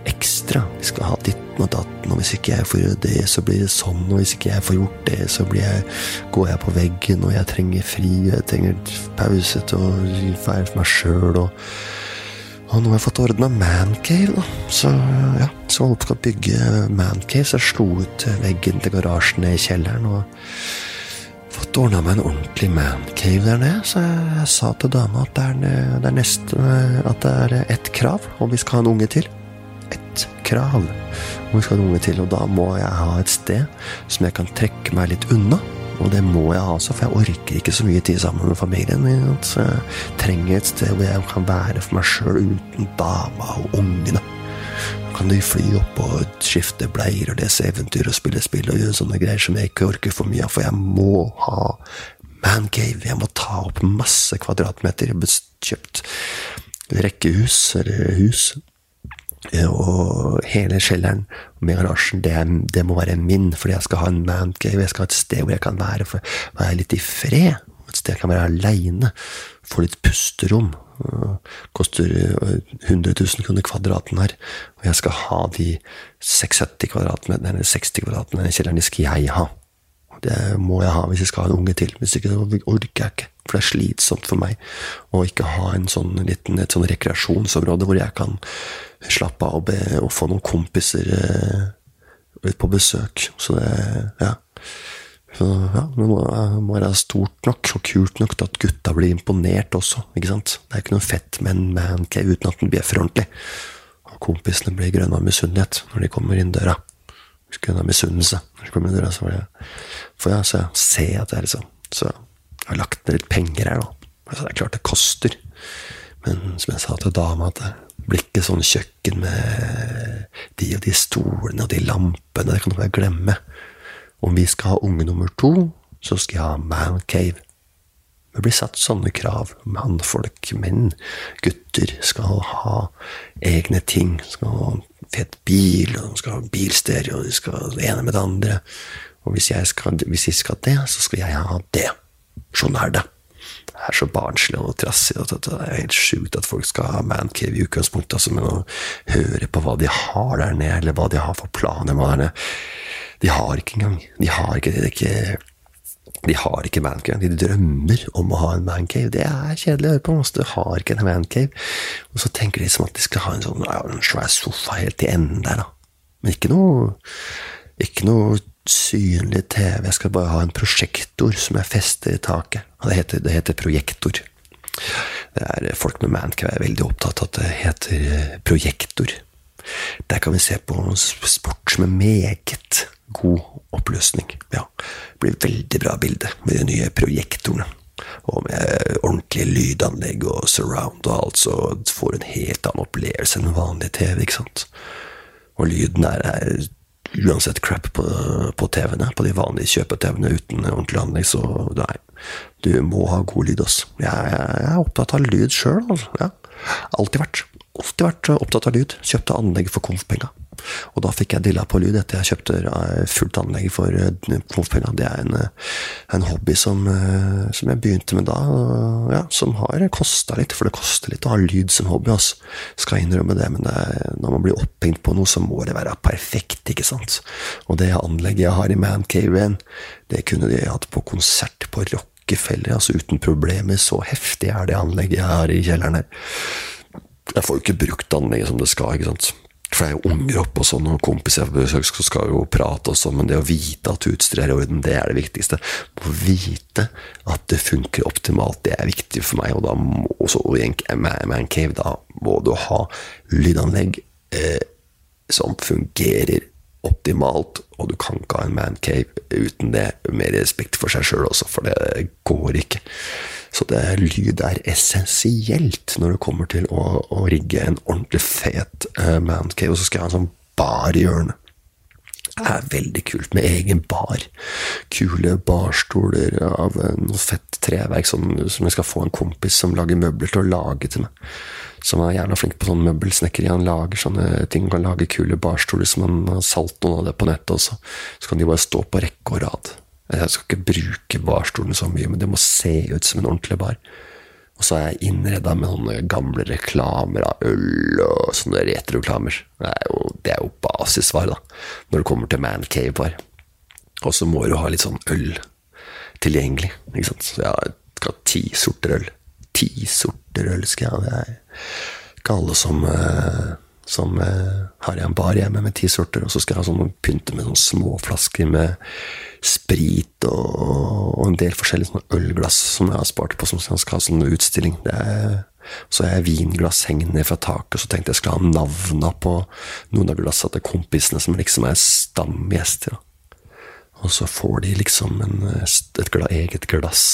ekstra. Vi skal ha ditten og datten, og hvis ikke jeg får gjøre det, så blir det sånn, og hvis ikke jeg får gjort det, så jeg, går jeg på veggen, og jeg trenger fri, og jeg trenger pause til å være for meg sjøl, og og nå har jeg fått ordna mancave, da. Så ja, så holdt på å bygge mancave, så jeg slo ut veggen til garasjen i kjelleren og fått ordna meg en ordentlig mancave der nede. Så jeg sa til dama at det er, det er neste At det er ett krav om vi skal ha en unge til. Ett krav om vi skal ha en unge til, og da må jeg ha et sted som jeg kan trekke meg litt unna. Og det må jeg ha også, for jeg orker ikke så mye tid sammen med familien. Så jeg trenger et sted hvor jeg kan være for meg sjøl uten dama og ungene. Da kan de fly opp og skifte bleier og lese eventyr og spille spill og gjøre sånne greier som jeg ikke orker for mye av, for jeg må ha mancave. Jeg må ta opp masse kvadratmeter. Kjøpt rekkehus, eller hus, og hele kjelleren med garasjen, det, det, må være min, fordi jeg skal ha en mancave. Jeg skal ha et sted hvor jeg kan være, for, være litt i fred. Et sted jeg kan være aleine. Få litt pusterom. Koster 100 000 kroner kvadraten her. Og jeg skal ha de 76 kvadratene, eller 60 kvadratene i kjelleren, de skal jeg ha. Det må jeg ha hvis jeg skal ha en unge til. Hvis ikke orker jeg ikke. For det er slitsomt for meg å ikke ha en sånn liten, et sånn rekreasjonsområde hvor jeg kan slappe av og, be, og få noen kompiser eh, på besøk. Så det Ja. Så, ja, det må, må, være stort nok og kult nok til at gutta blir imponert også. ikke sant? Det er ikke noe fett med en mancave uten at den bjeffer ordentlig. Og kompisene blir grønne av misunnelighet når de kommer inn døra. Grønne av misunnelse når de kommer inn døra. Så får jeg, får jeg, så jeg se at det er liksom Så jeg har lagt ned litt penger her, da. Altså, det er klart det koster. Men som jeg sa til dama, at det blir ikke sånn kjøkken med de og de stolene og de lampene. Det kan du bare glemme. Om vi skal ha unge nummer to, så skal jeg ha man cave. Det blir satt sånne krav. Mannfolk, menn, gutter skal ha egne ting. Skal ha fet bil, og de skal ha bilstereo, de skal ha det ene med det andre. Og hvis jeg skal, hvis skal det, så skal jeg ha det. Sånn er det Det er så barnslig og trassig at det er helt sjukt at folk skal ha mancave i utgangspunktet, altså, men å høre på hva de har der nede, eller hva de har for planer med der nede De har ikke engang. De har ikke, ikke ikke mancave. De drømmer om å ha en mancave. Det er kjedelig å høre på. Du har ikke en mancave. Og så tenker de som at de skal ha en sånn en svær sofa helt til enden der, da. Men ikke noe, ikke noe synlig TV. Jeg skal bare ha en prosjektor som jeg fester i taket. Og det heter, det heter projektor. Det er Folk med mancave er veldig opptatt av at det heter eh, projektor. Der kan vi se på sport med meget god oppløsning. Ja, det blir veldig bra bilde med de nye projektorene. Og med ordentlig lydanlegg og surround og alt, så får du en helt annen opplevelse enn vanlig TV. ikke sant? Og lyden der er uansett crap på, på TV-ene, på de vanlige kjøpe-TV-ene uten ordentlig anlegg, så nei. Du må ha god lyd, ass. Jeg, jeg, jeg er opptatt av lyd sjøl, altså. Ja. Alltid vært. Alltid vært opptatt av lyd. Kjøpte anlegg for konfpenga. Og da fikk jeg dilla på lyd etter jeg kjøpte eh, fullt anlegg for konfpenga. Det er en, en hobby som, som, jeg begynte med da, ja, som har kosta litt. For det koster litt å ha lyd som hobby, altså. Skal innrømme det, men det, når man blir opphengt på noe, så må det være perfekt, ikke sant. Og det anlegget jeg har i Man Mancaven, det kunne de hatt på konsert på Rockefeller, altså uten problemer. Så heftig er det anlegget jeg har i kjelleren her. Jeg får jo ikke brukt anlegget som det skal, ikke sant. For det er jo unger oppe og sånn, og kompiser på besøk skal jo prate og sånn, men det å vite at utstyret er i orden, det er det viktigste. Å vite at det funker optimalt, det er viktig for meg. Og da må også i en mancave, da må du ha lydanlegg eh, som fungerer optimalt, og du kan ikke ha en mancave uten det, med respekt for seg sjøl også, for det går ikke. Så det, lyd er essensielt når det kommer til å, å rigge en ordentlig fet uh, mancave, og så skal jeg ha en sånn bar i hjørnet. Det er veldig kult med egen bar. Kule barstoler av noe fett treverk som, som jeg skal få en kompis som lager møbler til å lage til meg som er jævla flink på sånn møbelsnekkeri. Han lager sånne ting, kan lage kule barstoler som han har solgt noen av det på nettet også. Så kan de bare stå på rekke og rad. Jeg skal ikke bruke barstolen så mye, men det må se ut som en ordentlig bar. Og så er jeg innreda med sånne gamle reklamer av øl og sånne retroklamer. Det er jo, jo basisvar, da, når det kommer til mancave-bar. Og så må du ha litt sånn øl tilgjengelig, ikke sant. Så jeg skal ha ti sorter øl ti sorter øl skal jeg ha. Det er ikke alle som, eh, som eh, har en bar hjemme med ti sorter, og så skal jeg ha sånn pynte med sånne små flasker med sprit og, og en del forskjellige sånne ølglass som jeg har spart på, som skal ha sånn utstilling. Det er så jeg vinglass hengende fra taket, så tenkte jeg skulle ha navna på noen av glassene til kompisene som liksom er stamgjester. Og så får de liksom en, et eget glass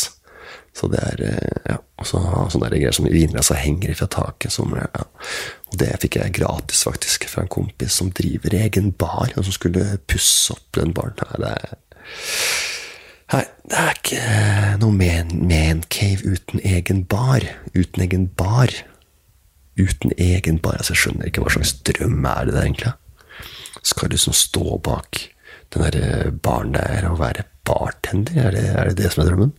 så det er eh, ja, og så sånne greier som vinglassa henger fra taket. Som, ja. Og det fikk jeg gratis, faktisk, fra en kompis som driver egen bar, og som skulle pusse opp den baren. Nei, det er, nei, det er ikke noe man, mancave uten egen bar. Uten egen bar. Uten egen bar. Altså, jeg skjønner ikke hva slags drøm er det der, egentlig. Skal du liksom stå bak den der baren der og være bartender? Er det, er det det som er drømmen?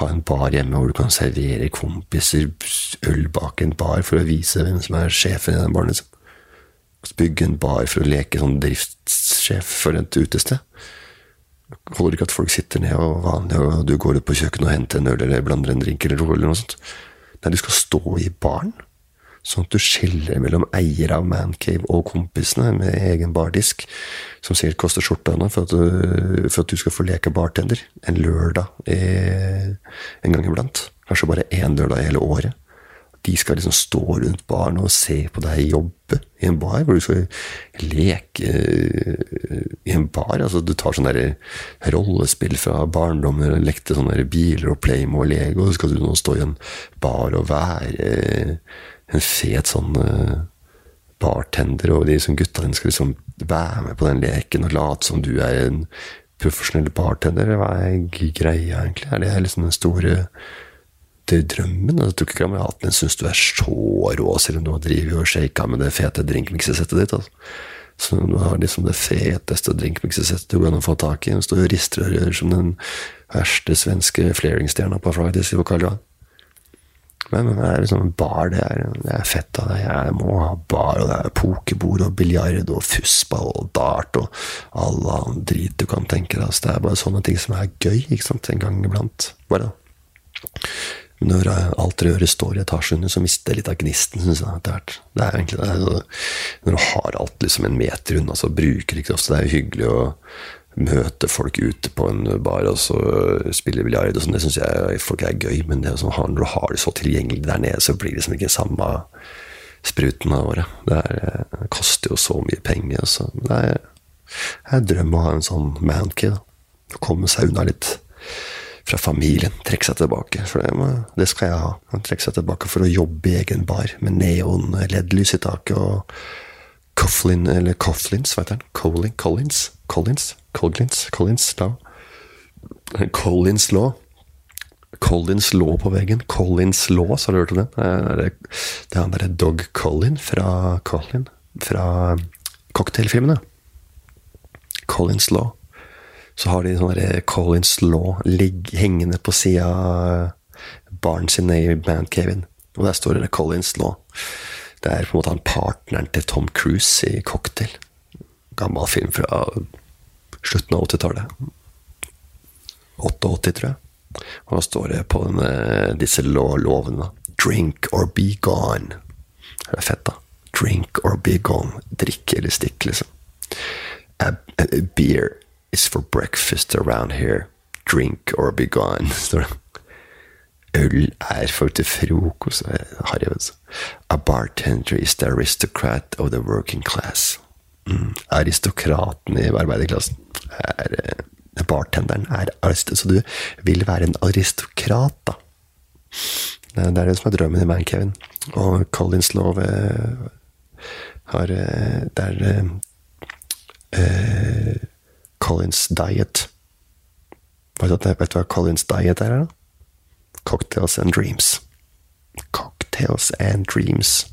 ha en bar hjemme hvor du kan servere kompiser øl bak en bar for å vise hvem som er sjefen i den baren. Liksom. Bygge en bar for å leke sånn driftssjef for et utested. Holder ikke at folk sitter ned og vanlig, og du går ut på kjøkkenet og henter en øl eller blander en drink eller noe, sånt. Nei, du skal stå i baren. Sånn at du skiller mellom eier av Mancave og kompisene med egen bardisk, som sikkert koster skjorta nå for, for, at du skal få leke bartender en lørdag eh, en gang iblant. Kanskje bare én lørdag i hele året. De skal liksom stå rundt baren og se på deg jobbe i en bar, hvor du skal leke eh, i en bar. Altså, du tar sånne rollespill fra barndommen, lekte sånne biler og Playmo og Lego, så skal du nå stå i en bar og være en fet sånn uh, bartender, og de som gutta dine skal liksom være med på den leken og late som du er en profesjonell bartender. Hva er greia, egentlig? Er det liksom den store det drømmen? Jeg tror ikke kameraten din syns du er så rå, selv om du har drevet og shaka med det fete drinkmiksesettet ditt. altså. Så du har liksom det feteste drinkmiksesettet du kan få tak i. Du står og rister og rører som den verste svenske flaringstjerna på Fridays i Karl Johan. Men det er liksom bar, det er, det er fett. Da. Jeg må ha bar, og det er pokerbord og biljard og fussball og dart og all annen drit du kan tenke deg. Altså, det er bare sånne ting som er gøy ikke sant? en gang iblant. Bare. Når alt dere røret står i etasjen, så mister jeg litt av gnisten. Synes jeg, etter hvert. Det er egentlig det. Når du har alt liksom en meter unna, så bruker du ikke ofte. Det er jo hyggelig å møte folk ute på en bar og så spille biljard. Sånn, det syns jeg folk er gøy, men det som, når du har det så tilgjengelig der nede, så blir det liksom ikke samme spruten av året. Det, er, det, koster jo så mye penger. Så det er, jeg drømmer å ha en sånn. Å komme seg unna litt fra familien. Trekke seg tilbake. For det, det skal jeg ha. Trekke seg tilbake for å jobbe i egen bar med neon-LED-lys i taket. og Coughlin, eller Coughlins, hva heter han? Colin, Collins? Collins? Collins? Collins Law? Collins Law. Collins Law på veggen. Collins Law, har du hørt om den? Det er, han derre Dog Collin fra Collin. Fra cocktailfilmene. Collins Law. Så har de sånn derre Collins Law ligg, hengende på sida av baren sin i bandcaven. Og der står det Collins Law. Det er på en måte han partneren til Tom Cruise i Cocktail. Gammel film fra slutten av 80-tallet. 88, tror jeg. Og da står det på denne, disse lovene Drink or be gone. Det er fett, da. Drink or be gone. Drikke eller stikk, liksom. A, a, a beer is for breakfast around here. Drink or be gone. Øl er for til frokost. Harry, vet du. A bartender is the aristocrat of the working class. Mm. Aristokraten i arbeiderklassen er eh, Bartenderen er aristokrat. Så du vil være en aristokrat, da. Det er det som er drømmen i Man Kevin. Og Collins Love eh, har eh, Det er Collins Diet. Vet du, vet du hva Collins Diet er? da? Cocktails and Dreams. Cocktails and Dreams.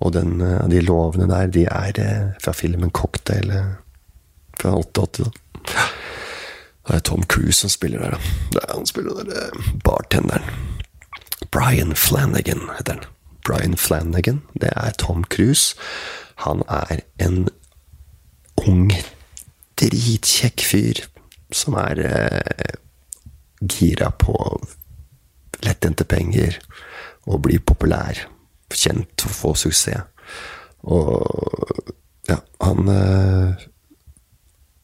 Og den, de lovene der, de er fra filmen Cocktail fra 88. da. Det er Tom Cruise som spiller der, da. Det er han spiller der bartenderen. Brian Flanagan heter han. Brian Flanagan, det er Tom Cruise. Han er en ung, dritkjekk fyr som er eh, gira på lettjente penger og bli populær. Kjent å få suksess. Og ja, han eh,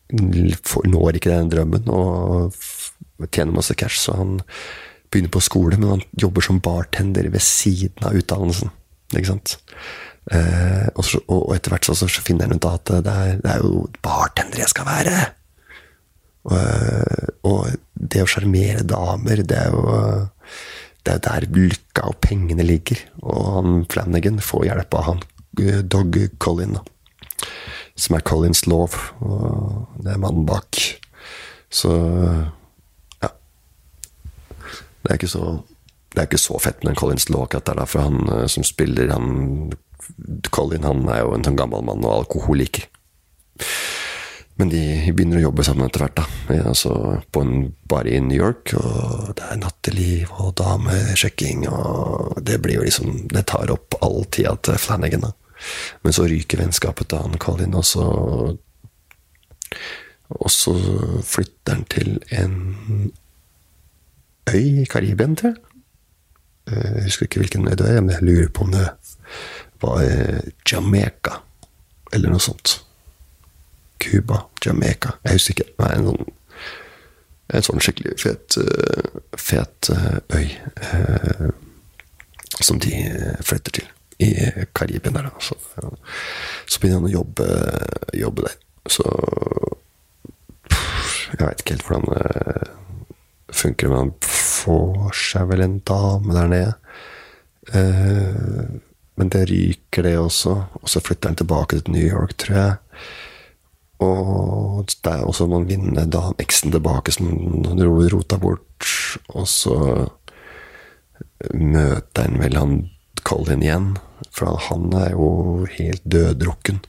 når ikke den drømmen og tjener masse cash, så han begynner på skole, men han jobber som bartender ved siden av utdannelsen. Ikke sant? Eh, og, så, og, etter hvert så, så, finner han ut at det er, det er jo bartender jeg skal være! Og, eh, og det å sjarmere damer, det er jo det er der lykka og pengene ligger. Og han Flanagan får hjelp av han eh, Dog Collin. Som er Collins lov. og det er mannen bak. Så ja. Det er ikke så, det er ikke så fett med den Collins lov akkurat der, for han eh, som spiller han Colin han er jo en sånn gammel mann og alkoholiker. Men de begynner å jobbe sammen etter hvert. da. Altså på en bar i New York, og det er natteliv og damesjekking. og Det blir jo liksom, det tar opp all tida til Flanagan. da. Men så ryker vennskapet til han Colin, og så Og så flytter han til en øy i Karibien, tror jeg. Jeg husker ikke hvilken øy det er, men jeg lurer på om det var Jamaica, eller noe sånt. Cuba, Jamaica Jeg husker ikke. Nei, en sånn, en sånn skikkelig fet, fet øy eh, som de flytter til i Karibien. der Så, så begynner han å jobbe, jobbe der. Så Jeg veit ikke helt hvordan det funker, men han får seg vel en dame der nede. Eh, men det ryker, det også. Og så flytter han tilbake til New York, tror jeg. Og det er også noen vinner da eksen tilbake som han rota bort. Og så møter han vel han Colin igjen. For han er jo helt døddrukken.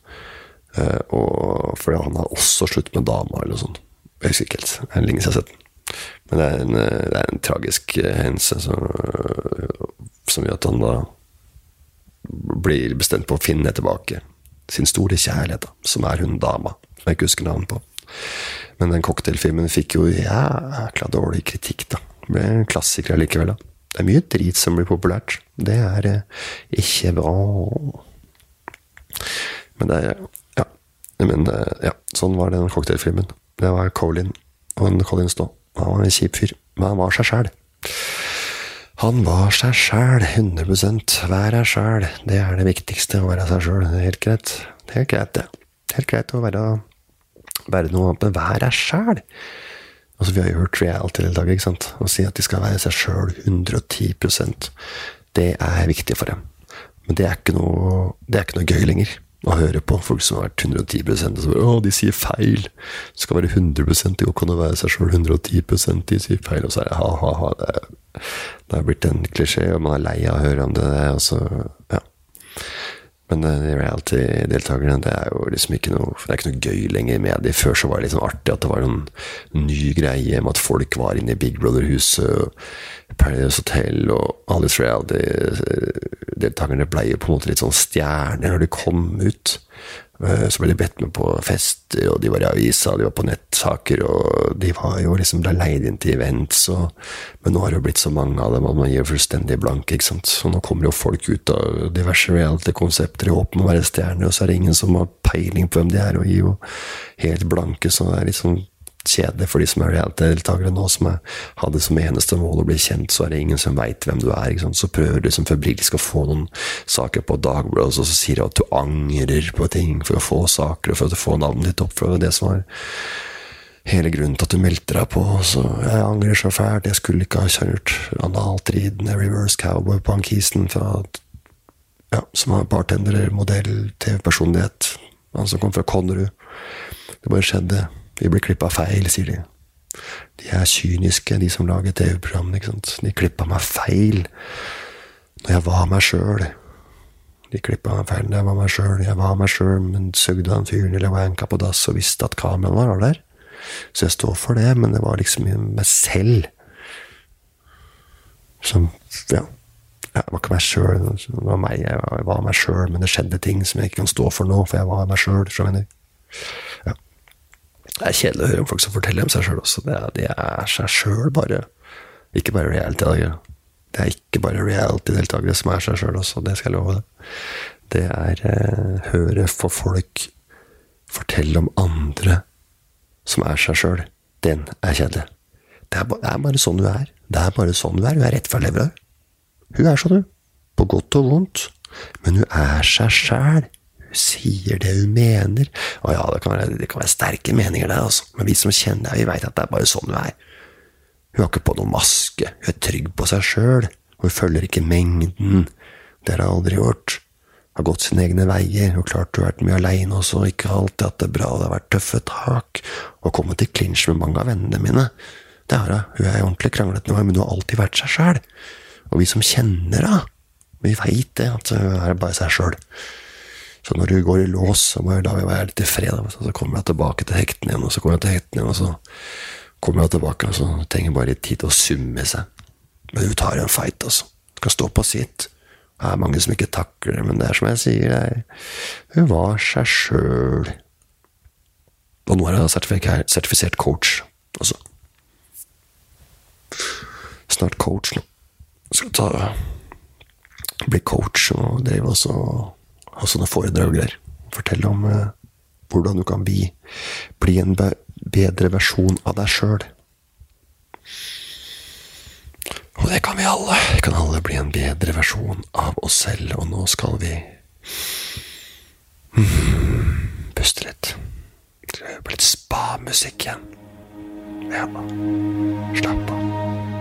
Uh, og fordi han har også slutt med dama, eller noe sånt. Jeg husker ikke helt. Det er lenge siden jeg har sett den. Men det er en, det er en tragisk hendelse som, som gjør at han da blir bestemt på å finne tilbake sin store kjærlighet, da, som er hun dama, som jeg ikke husker navnet på. Men den cocktailfilmen fikk jo jækla dårlig kritikk, da. Det ble en klassiker allikevel, da. Det er mye drit som blir populært. Det er eh, ikke bra. Men det er Ja. Men eh, ja, sånn var den cocktailfilmen. Det var Colin og en Colin Stå. Han var en kjip fyr, men han var seg sjæl. Han var seg sjæl, 100 Vær deg sjæl. Det er det viktigste, å være seg sjøl. Helt greit. Helt greit, det. Helt greit å være, være noe annet, men vær deg sjæl. Altså, vi har jo hørt reality i dag, ikke sant? Å si at de skal være seg sjøl 110% Det er viktig for dem. Men det er ikke noe, det er ikke noe gøy lenger. Å høre på folk som har vært 110 og så bare, Å, de sier feil! Det skal være 100 Det går ikke an å være seg sjøl 110% De sier feil, og så er det ha-ha-ha. Det har blitt en klisjé, og man er lei av å høre om det. Og så, ja. Men de reality-deltakerne, det er jo liksom ikke noe Det er ikke noe gøy lenger med det. Før så var det liksom artig at det var en ny greie med at folk var inne i Big Brother-huset, Paradise Hotel og alle disse reality-deltakerne ble jo på en måte litt sånn stjerner når de kom ut. Eh, så ble de bedt med på fester, og de var i avisa, de var på nettsaker, og de var jo liksom ble leid inn til events, og, men nå har det jo blitt så mange av dem at man gir fullstendig blanke, ikke sant. Så nå kommer jo folk ut av diverse reality-konsepter i håp om å være stjerner, og så er det ingen som har peiling på hvem de er, og gir jo helt blanke, så det er liksom kjedelig for de som er reality-deltakere nå, som er, hadde som eneste mål å bli kjent, så er det ingen som veit hvem du er. Så prøver du liksom febrilsk å få noen saker på Dagbladet, og så sier du at du angrer på ting for å få saker, og for å få navnet ditt opp. For det som var hele grunnen til at du meldte deg på. Så jeg angrer så fælt, jeg skulle ikke ha kjørt analtridende reverse cowboy på Ankisen fra ja, som var bartender, modell, TV-personlighet. Han som kom fra Konnerud. Det bare skjedde. Vi ble klippa feil, sier de. De er kyniske, de som lager TV-programmene. ikke sant? De klippa meg feil når jeg var meg sjøl. De klippa meg feil når jeg var meg sjøl. Jeg var meg sjøl, men sugde han fyren eller wanka på dass og visste at kameraet var der. Så jeg står for det, men det var liksom meg selv som Ja. Jeg var ikke meg sjøl. Det var meg, jeg var meg sjøl, men det skjedde ting som jeg ikke kan stå for nå, for jeg var meg sjøl. Ja. Det er kjedelig å høre om folk som forteller om seg sjøl også. Det er, de er seg sjøl, bare. Ikke bare reality-deltakere. Det er ikke bare reality-deltakere som er seg sjøl også, det skal jeg love deg. Det er eh, høre for folk fortelle om andre som er seg sjøl. Den er kjedelig. Det er, det er, bare sånn du er. Det er bare sånn du er. Hun er rett fra levra. Hun er sånn, hun. På godt og vondt. Men hun er seg sjæl. Hun sier det hun mener. Og ja, det kan være, det kan være sterke meninger, det, altså. men vi som kjenner deg, vi veit at det er bare sånn hun er. Hun har ikke på noen maske, hun er trygg på seg sjøl, hun følger ikke mengden. Det har hun aldri gjort. Har gått sine egne veier, og klart hun har vært mye aleine også, ikke alltid hatt det bra, det har vært tøffe tak, og kommet i klinsj med mange av vennene mine. Det har hun. Hun er ordentlig kranglete, men hun har alltid vært seg sjæl. Og vi som kjenner henne, vi veit det, at hun er bare seg sjøl. Så når du går i lås, så må jeg la meg være litt i fred. Så kommer jeg tilbake til hektene igjen, og så kommer jeg til hektene igjen, og så kommer jeg tilbake, og så trenger bare litt tid til å summe seg. Men du tar en fight, altså. Skal stå på sitt. Det er mange som ikke takler det, men det er som jeg sier, jeg, hun var seg sjøl. Og nå er jeg sertifisert coach altså. Snart coach nå. Skal ta bli coach og drive også ha sånne foredrag der. Fortelle om eh, hvordan du kan bli, bli en be bedre versjon av deg sjøl. Og det kan vi alle. Vi kan alle bli en bedre versjon av oss selv, og nå skal vi mm, puste litt. Høre på litt spa-musikk igjen. Ja, slapp av.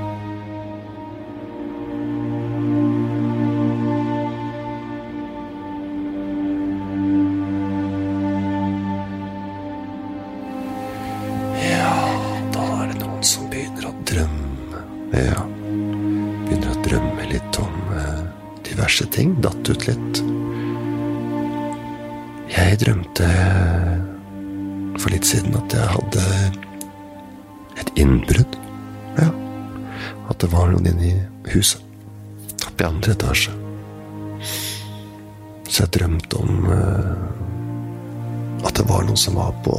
Drømte for litt siden at jeg hadde et innbrudd. Ja. At det var noen inne i huset. Oppe i andre etasje. Så jeg drømte om uh, at det var noen som var på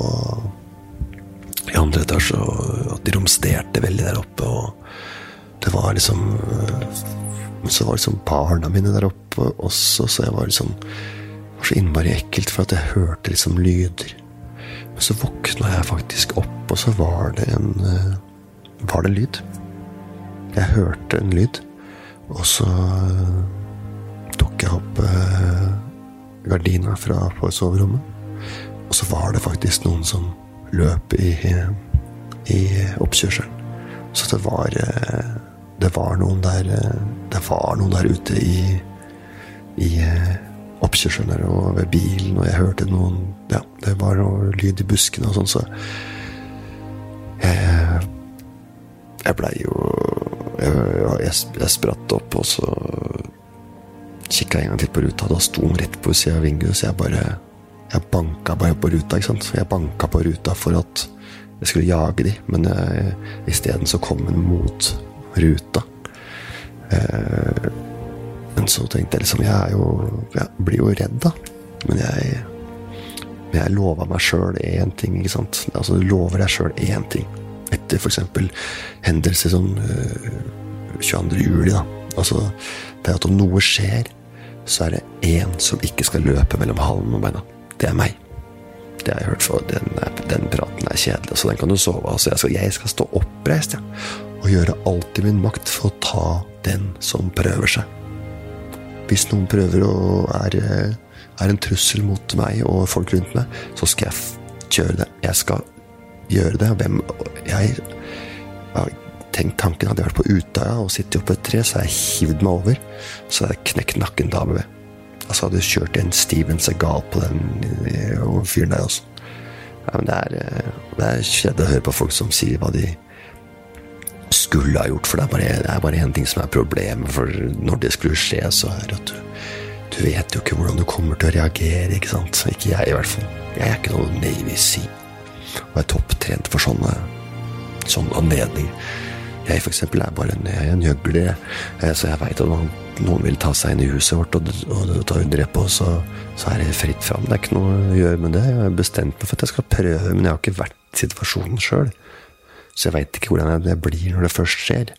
i andre etasje, og at de romsterte veldig der oppe. og det var liksom uh, så var liksom barna mine der oppe også, så jeg var liksom så innmari ekkelt, for at jeg hørte liksom lyder. Men så våkna jeg faktisk opp, og så var det en eh, Var det lyd? Jeg hørte en lyd, og så eh, tok jeg opp eh, gardina fra på soverommet. Og så var det faktisk noen som løp i, i oppkjørselen. Så det var det var noen der Det var noen der ute i, i oppkjørselen der og ved bilen, og jeg hørte noen Ja, det var noe lyd i buskene og sånn, så jeg Jeg blei jo jeg, jeg, jeg, spratt opp, og så kikka en gang til på ruta. Da sto hun rett på sida av vinduet, så jeg bare Jeg banka bare på ruta, ikke sant. Jeg banka på ruta for at jeg skulle jage de, men isteden så kom hun mot ruta. Eh, men så tenkte jeg liksom Jeg jo Jeg blir jo redd, da. Men jeg men jeg lova meg sjøl én ting, ikke sant. Altså, du lover deg sjøl én ting. Etter f.eks. hendelser som uh, 22. juli, da. Altså, det er at om noe skjer, så er det én som ikke skal løpe mellom halen og beina. Det er meg. Det har jeg hørt før. Den, den praten er kjedelig, så den kan du sove av. Altså, jeg, skal, jeg skal stå oppreist, ja. Og gjøre alt i min makt for å ta den som prøver seg. Hvis noen prøver å er er en trussel mot meg og folk rundt meg, så skal jeg kjøre det. Jeg skal gjøre det. Hvem Jeg har tenkt tanken hadde jeg vært på Utøya og sittet oppe et tre, så hadde jeg hivd meg over. Så hadde jeg knekt nakken dame ved. Altså hadde jeg kjørt en Steven Segal på den fyren der også. Ja, men det er, det er kjedelig å høre på folk som sier hva de skulle ha gjort, for det er bare, det er bare en ting som er problemet. For når det skulle skje, så er at du du vet jo ikke hvordan du kommer til å reagere, ikke sant? Ikke jeg, i hvert fall. Jeg er ikke noe Navy Sea. Og er topptrent for sånne, sånne anledninger. Jeg for eksempel er bare en, jeg en gjøgler, eh, så jeg veit at noen vil ta seg inn i huset vårt og, og, og ta underrep på, så, så er det fritt fram. Det er ikke noe å gjøre med det. Jeg har bestemt meg for at jeg skal prøve, men jeg har ikke vært i situasjonen sjøl. Så jeg veit ikke hvordan det blir når det først skjer.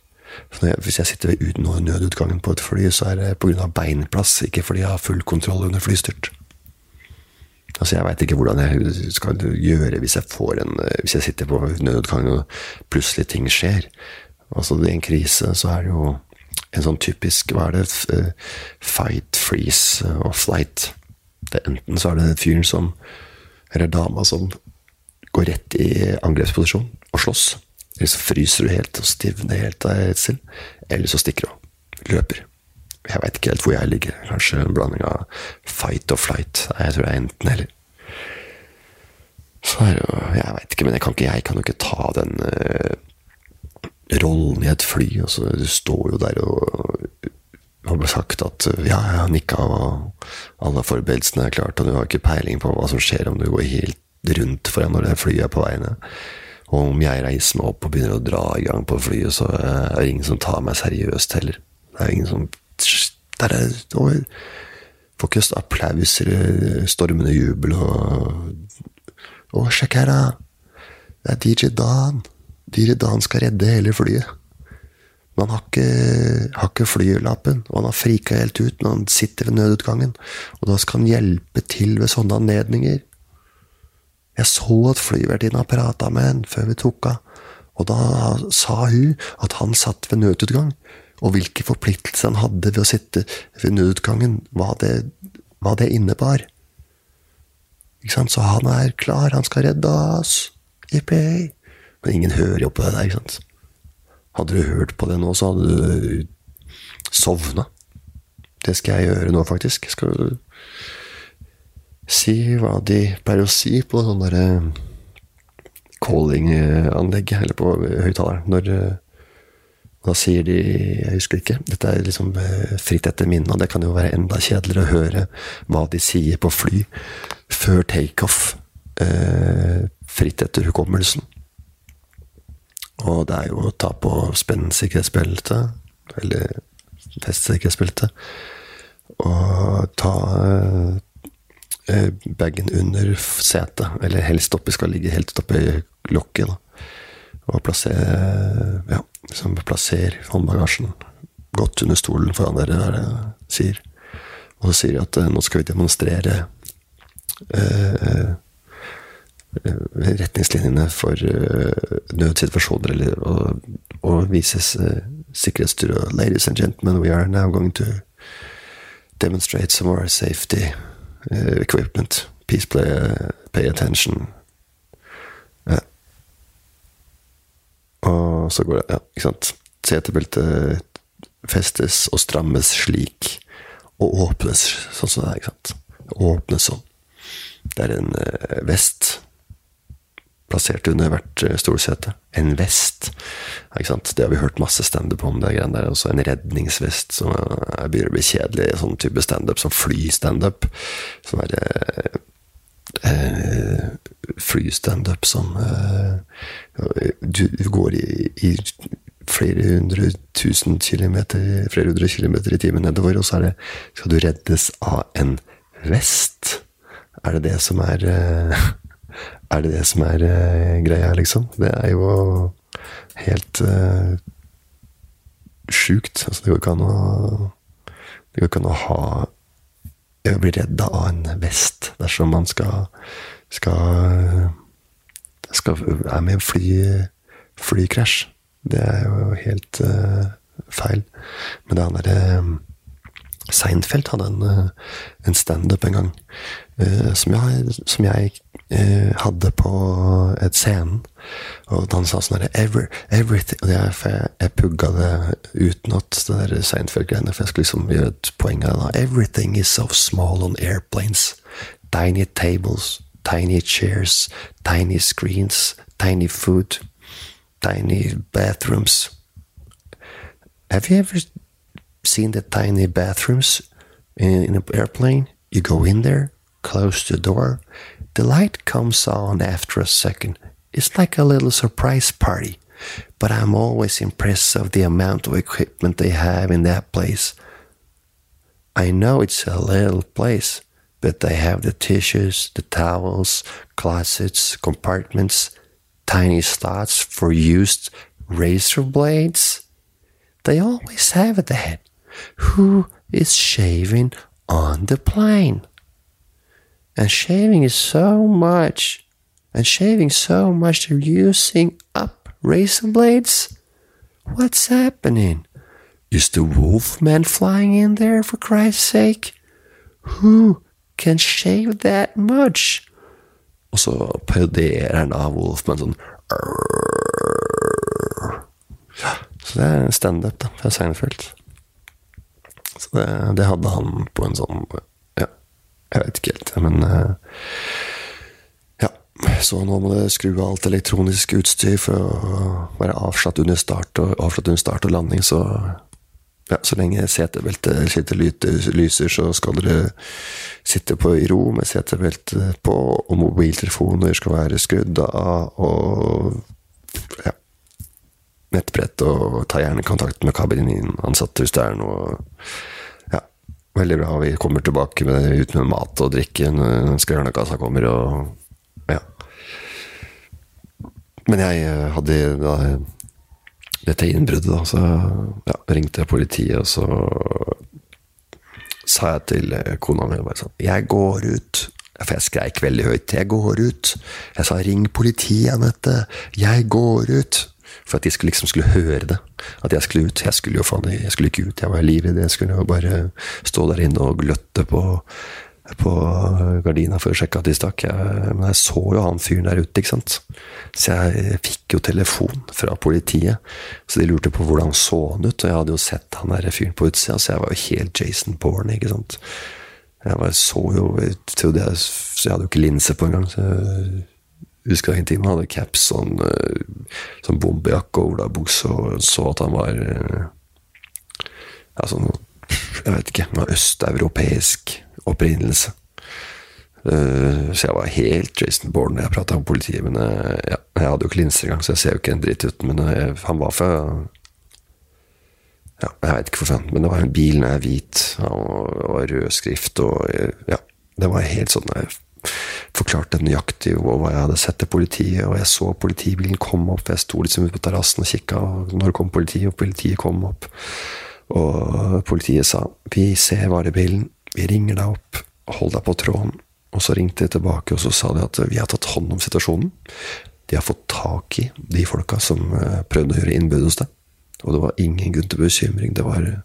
Jeg, hvis jeg sitter ved nødutgangen på et fly, så er det pga. beinplass, ikke fordi jeg har full kontroll under flystyrt. Altså, Jeg veit ikke hvordan jeg skal gjøre hvis jeg en Hvis jeg sitter på nødutgangen og plutselig ting skjer. Altså, I en krise så er det jo en sånn typisk Hva er det? Fight, freeze og flight. Det enten så er det fyren som Eller dama som går rett i angrepsposisjon og slåss. Eller så fryser du helt og stivner helt av redsel. Eller så stikker du av. Løper. Jeg veit ikke helt hvor jeg ligger. Kanskje en blanding av fight og flight. Jeg tror det er enten eller. Så er det jo Jeg veit ikke, men jeg kan, ikke, jeg kan jo ikke ta den uh, rollen i et fly. Altså, du står jo der og har sagt at ja, jeg har nikka, og alle forberedelsene er klart, og du har ikke peiling på hva som skjer om du går helt rundt foran når det flyet er på vei ned. Og om jeg reiser meg opp og begynner å dra i gang på flyet, så er det ingen som tar meg seriøst heller. Det er ingen som Der er det Får ikke applaus eller stormende jubel og Å, sjekk her, da! Det er DJ Dan. DJ Dan skal redde hele flyet. Men han har ikke, har ikke flylappen, og han har frika helt ut når han sitter ved nødutgangen. Og da skal han hjelpe til ved sånne anledninger. Jeg så at flyvertinna prata med en før vi tok av, og da sa hun at han satt ved nødutgang, og hvilke forpliktelser han hadde ved å sitte ved nødutgangen, hva det, hva det innebar. Ikke sant? Så han er klar, han skal redde oss. Jippi. Men ingen hører jo på det der, ikke sant. Hadde du hørt på det nå, så hadde du sovna. Det skal jeg gjøre nå, faktisk. Skal du si hva de pleier å si på sånn derre calling-anlegg, eller på høyttaleren. Når eh, da sier de Jeg husker ikke. Dette er liksom eh, fritt etter minnet, og det kan jo være enda kjedeligere å høre hva de sier på fly før takeoff. Eh, fritt etter hukommelsen. Og det er jo å ta på spennsikkerhetsbeltet, eller festsikkerhetsbeltet, og ta Eh, bagen under setet, eller helst oppi, skal ligge helt oppi lokket. Og plassere ja, liksom plasser håndbagasjen godt under stolen foran dere, der det sier. Og så sier de at uh, nå skal vi demonstrere uh, retningslinjene for nødsituasjoner, eller og, og vises uh, sikkerhetsstyret. Ladies and gentlemen, we are now going to demonstrate some more safety uh, equipment. Peace play, uh, pay attention. Ja. Og så går det Ja, ikke sant. Setebeltet festes og strammes slik, og åpnes sånn som det er. ikke sant? Åpnes sånn. Det er en uh, vest plassert under hvert eh, stolsete. En vest. Ikke sant? Det har vi hørt masse standup om. det greiene der. Også en redningsvest som begynner å bli kjedelig. Sånn type standup som flystandup. Sånn derre eh, flystandup som eh, du, du, går i, i, flere hundre tusen kilometer, flere hundre kilometer i timen nedover, og så er det, skal du reddes av en vest. Er det det som er eh, Er det det som er uh, greia, liksom? Det er jo helt uh, sjukt. Altså, det går ikke an å Det går ikke an å ha å bli redda av en vest dersom man skal skal, skal er med i fly, flykrasj. Det er jo helt uh, feil. Men det han derre Seinfeld hadde en, en standup en gang uh, som jeg, som jeg Eh, hadde på et scenen. Og han sa sånn herre every, Everything og jeg, jeg, jeg, pugga det utenat, det der Seinfeld-greiene, for jeg skulle liksom gjøre et poeng av det. Everything is so small on airplanes. Tiny tables, tiny chairs, tiny screens, tiny food, tiny bathrooms. Have you ever seen the tiny bathrooms in, in an airplane? You go in there, close the door, The light comes on after a second. It's like a little surprise party. But I'm always impressed of the amount of equipment they have in that place. I know it's a little place, but they have the tissues, the towels, closets, compartments, tiny slots for used razor blades. They always have that. Who is shaving on the plane? And shaving is so much. And shaving so much they're using up razor blades? What's happening? Is the wolfman flying in there for Christ's sake? Who can shave that much? Og så parodierer han av Wolfman sånn Så det er standup fra Seinfeld. Så det, det hadde han på en sånn jeg vet ikke helt, men uh, Ja. Så nå må det skru av alt elektronisk utstyr for å være avslått under start og, avslått under start og landing, så ja, så lenge setebeltet sitter lyser, så skal dere sitte på i ro med setebeltet på, og mobiltelefoner skal være skrudd av, og ja, nettbrett, og ta gjerne kontakt med kabinansatte hvis det er noe Veldig bra. Vi kommer tilbake med, ut med mat og drikke når skrørnekassa kommer, og ja. Men jeg eh, hadde da, dette innbruddet, da, så ja, ringte jeg politiet, og så sa jeg til eh, kona mi bare sånn Jeg går ut. For jeg skreik veldig høyt. Jeg går ut. Jeg sa 'ring politiet, Anette'. Jeg går ut. For at de skulle, liksom skulle høre det. At jeg skulle ut. Jeg skulle jo faen jeg skulle ikke ut. Jeg var livredd. Jeg skulle jo bare stå der inne og gløtte på, på gardina for å sjekke at de stakk. Jeg, men jeg så jo han fyren der ute, ikke sant. Så jeg fikk jo telefon fra politiet. Så de lurte på hvordan så han ut. Og jeg hadde jo sett han der fyren på utsida, så jeg var jo helt Jason Bourne, ikke sant. Jeg var, så jo jeg jeg, jeg hadde jo ikke linse på engang. Så husker ingenting. Han hadde caps, sånn, eh, sånn bombejakke og olabukse, og så at han var eh, ja, sånn Jeg vet ikke. noe østeuropeisk opprinnelse. Uh, så jeg var helt Jason Bourne når jeg prata om politiet. Men jeg, jeg hadde jo ikke linser engang, så jeg ser jo ikke en dritt ut. Men jeg, han var fra Ja, jeg vet ikke hvorfor, men det var en bil når jeg er hvit, og, og rød skrift, og ja. Det var helt sånn jeg forklarte nøyaktig hva jeg hadde sett til politiet, og jeg så politibilen komme opp. Jeg sto liksom ute på terrassen og kikka, og når kom politiet, og politiet kom opp. Og politiet sa 'Vi ser varebilen, vi ringer deg opp, hold deg på tråden'. Og så ringte de tilbake, og så sa de at 'vi har tatt hånd om situasjonen'. De har fått tak i de folka som eh, prøvde å gjøre innbud hos deg. Og det var ingen grunn til bekymring. Det var,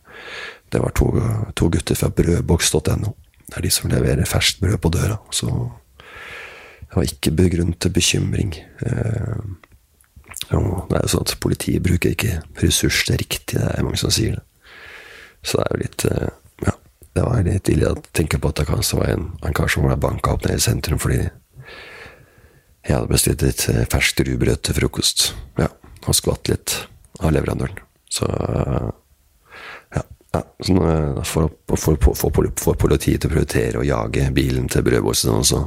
det var to, to gutter fra brødboks.no. Det er de som leverer ferskt brød på døra. Så det var ikke begrunnet til bekymring. Eh, det er jo sånn at politiet bruker ikke ressurser riktig, det er mange som sier det. Så det er jo litt eh, Ja, det var litt ille å tenke på at det kanskje var en, en kar som ble banka opp nede i sentrum fordi Jeg hadde bestilt litt eh, ferskt rugbrød til frokost. Ja, og skvatt litt av leverandøren. Så ja. sånn, Så for, for, for, for, politiet til å prioritere å jage bilen til brødbossen, så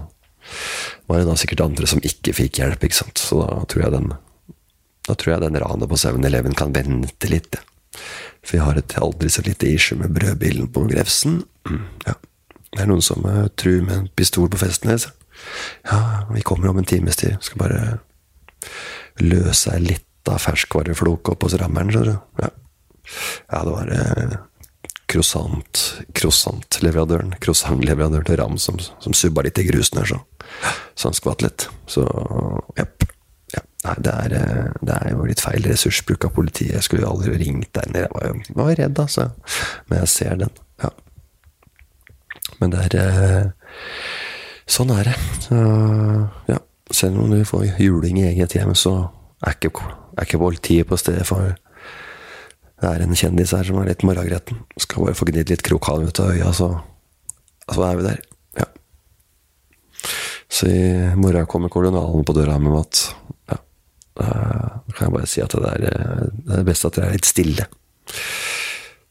var det da sikkert andre som ikke fikk hjelp, ikke sant. Så da tror jeg den da tror jeg den ranet på 7-Eleven kan vente litt. For vi har et aldri så lite issue med brødbilen på Grefsen. Ja. Det er noen som uh, truer med en pistol på Festnes. Ja, vi kommer om en times tid. Skal bare løse ei lita ferskvareflok opp hos rammeren, skjønner du. Ja. ja, det var uh, croissant, croissant-leverandøren croissant-leverandøren til Ram som, som subba litt i grusen her, så. Så han skvatt litt. Så jepp. Ja. Nei, det er, eh, det er, jo litt feil ressursbruk av politiet. Jeg skulle jo aldri ringt der nede. Jeg var, jo, var redd, altså. Men jeg ser den. Ja. Men det er Sånn er det. Så, ja. Selv om du får juling i eget hjem, så er ikke, er ikke politiet på stedet for det er en kjendis her som er litt morragretten. Skal bare få gnidd litt krokhalm ut av øya, så, så er vi der. Ja. Så i morgen kommer kolonialen på døra med mat. Ja. Da kan jeg bare si at det er det er best at dere er litt stille.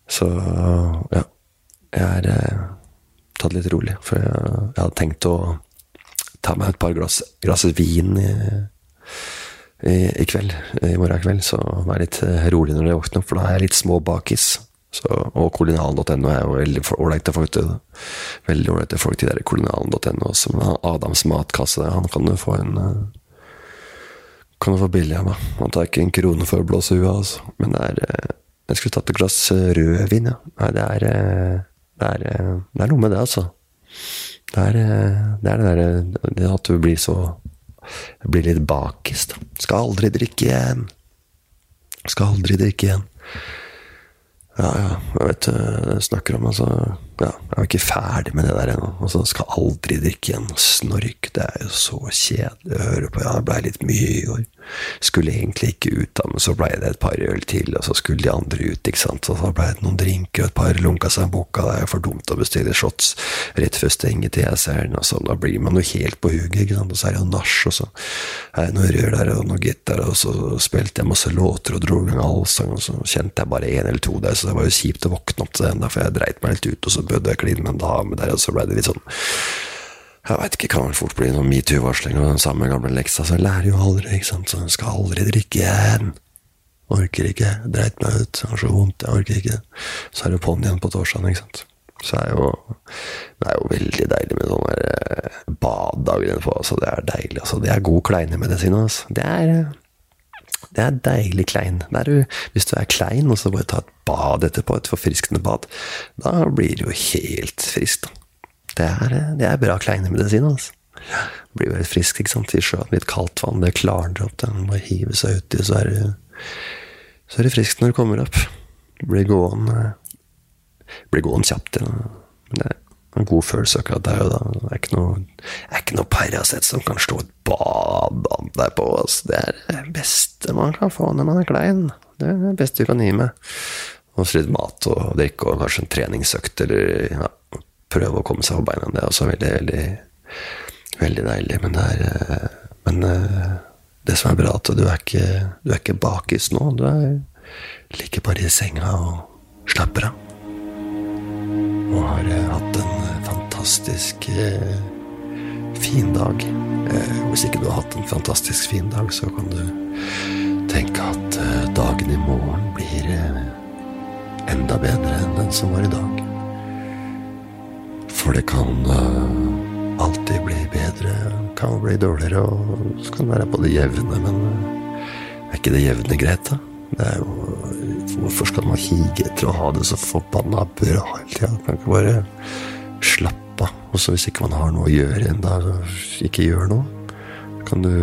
Så ja. Jeg er eh, tatt litt rolig. For jeg, jeg hadde tenkt å ta meg et par glass, glass vin i, i, kveld, i morgen kveld. Så vær litt eh, rolig når dere våkner, for da er jeg litt små bakis. Så, og kolinalen.no er jo veldig ålreite folk. Det. Veldig ålreite folk, til der kolinalen.no. Som Adams matkasse, han kan jo få en eh, kan jo få billig av meg. Han tar ikke en krone for å blåse huet, altså. Men det er eh, Jeg skulle tatt et glass rødvin, ja. Nei, det er det er, eh, det er, noe med det, altså. Det er eh, det, er det derre at du blir så Blir litt bakis. Skal aldri drikke igjen. Skal aldri drikke igjen. Ja, ja, jeg vet jeg snakker om altså Ja, jeg er ikke ferdig med det der ennå. Altså, skal aldri drikke igjen. Snork, det er jo så kjedelig å høre på. Ja, det blei litt mye i går. Skulle egentlig ikke ut, da, men så blei det et par øl til, og så skulle de andre ut, ikke sant. Og så blei det noen drinker, og et par lunka boka. Det er jo for dumt å bestille shots rett før stengetid, jeg ser den, og sånn. Da blir man jo helt på hugget, ikke sant. Og så er det jo nach, og så er det noe rør der, og noe gitar, og så spilte jeg masse låter og dro i gang allsang, og så kjente jeg bare én eller to der, så det var jo kjipt å våkne opp til den, for jeg dreit meg helt ut, og så bød jeg kline med en dame der, og så blei det litt sånn jeg veit ikke, kan vel fort bli noen metoo-varsling og den samme gamle leksa, så jeg lærer jo aldri, ikke sant, så jeg skal aldri drikke igjen. Orker ikke, dreit meg ut, har så vondt, jeg orker ikke. Så er det på'n igjen på torsdagen, ikke sant. Så er jo, det er jo veldig deilig med sånne eh, baddager innpå, altså det er deilig, altså. Det er god kleinemedisin, altså. Det er det er deilig klein. Du, hvis du er klein, og så bare ta et bad etterpå, et forfriskende bad, da blir du jo helt frisk. Det er, det er bra kleinemedisin. Altså. Det blir veldig frisk ikke sant? i sjøen. Litt kaldt vann, det klarner opp. Den må hive seg uti, så er det det friskt når du kommer opp. Blir gående, blir gående kjapt. Men Det er en god følelse akkurat der og da. Det er ikke noe, ikke noe Paracet som kan slå et bad an deg på. Altså. Det er det beste man kan få når man er klein. Det er det beste du kan gi meg. Og så litt mat og drikke og kanskje en treningsøkt, eller ja, prøve å komme seg på beina. Det er også veldig, veldig, veldig deilig. Men det er Men eh, det som er bra, at du er ikke, du er ikke bakis nå. Du er, ligger bare i senga og slapper av. Og har eh, hatt en fantastisk eh, fin dag. Eh, hvis ikke du har hatt en fantastisk fin dag, så kan du tenke at eh, dagen i morgen blir enda bedre enn den som var i dag. For det kan alltid bli bedre, kan bli dårligere, og så kan det være på det jevne, men er ikke det jevne greit, da? Det er jo Hvorfor skal man hige etter å ha det så forbanna bra hele tida? Kan ikke bare slappe og så hvis ikke man har noe å gjøre en dag, ikke gjør noe. Kan du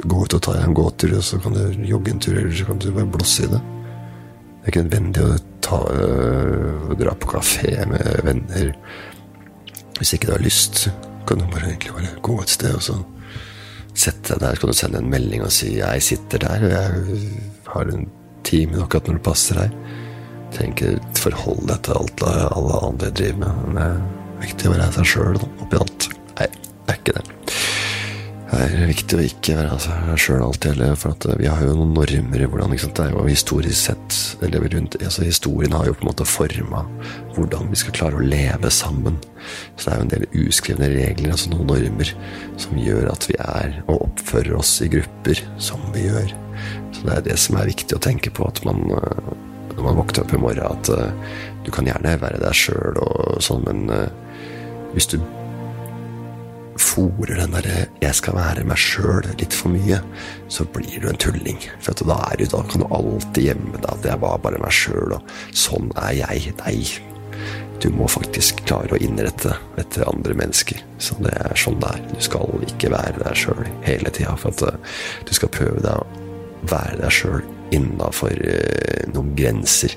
gå ut og ta en gåtur, og så kan du jogge en tur, eller så kan du bare blåse i det. Det er ikke nødvendig å ta, øh, dra på kafé med venner hvis ikke du har lyst. Kan du bare egentlig bare gå et sted og så sette deg der. Så kan du sende en melding og si 'jeg sitter der, og jeg har en time akkurat når det passer deg'. Tenker forhold deg til alt alle andre driver med. Men viktig å være seg sjøl oppi alt. Nei, det er ikke det. Det er viktig å ikke være seg sjøl alltid heller, for at vi har jo noen normer i hvordan? Det er jo historisk sett eller rundt, altså Historien har jo på en måte forma hvordan vi skal klare å leve sammen. Så det er jo en del uskrevne regler, altså noen normer, som gjør at vi er og oppfører oss i grupper som vi gjør. Så det er det som er viktig å tenke på, at man når man våkner opp i morgen, at uh, du kan gjerne være deg sjøl og sånn, men hvis du fòrer den derre 'jeg skal være meg sjøl' litt for mye, så blir du en tulling. For da, er du, da kan du alltid gjemme deg at 'jeg var bare meg sjøl', og 'sånn er jeg'. Nei. Du må faktisk klare å innrette etter andre mennesker. Så det er sånn det er. Du skal ikke være deg sjøl hele tida, for at uh, du skal prøve deg å være deg sjøl innafor uh, noen grenser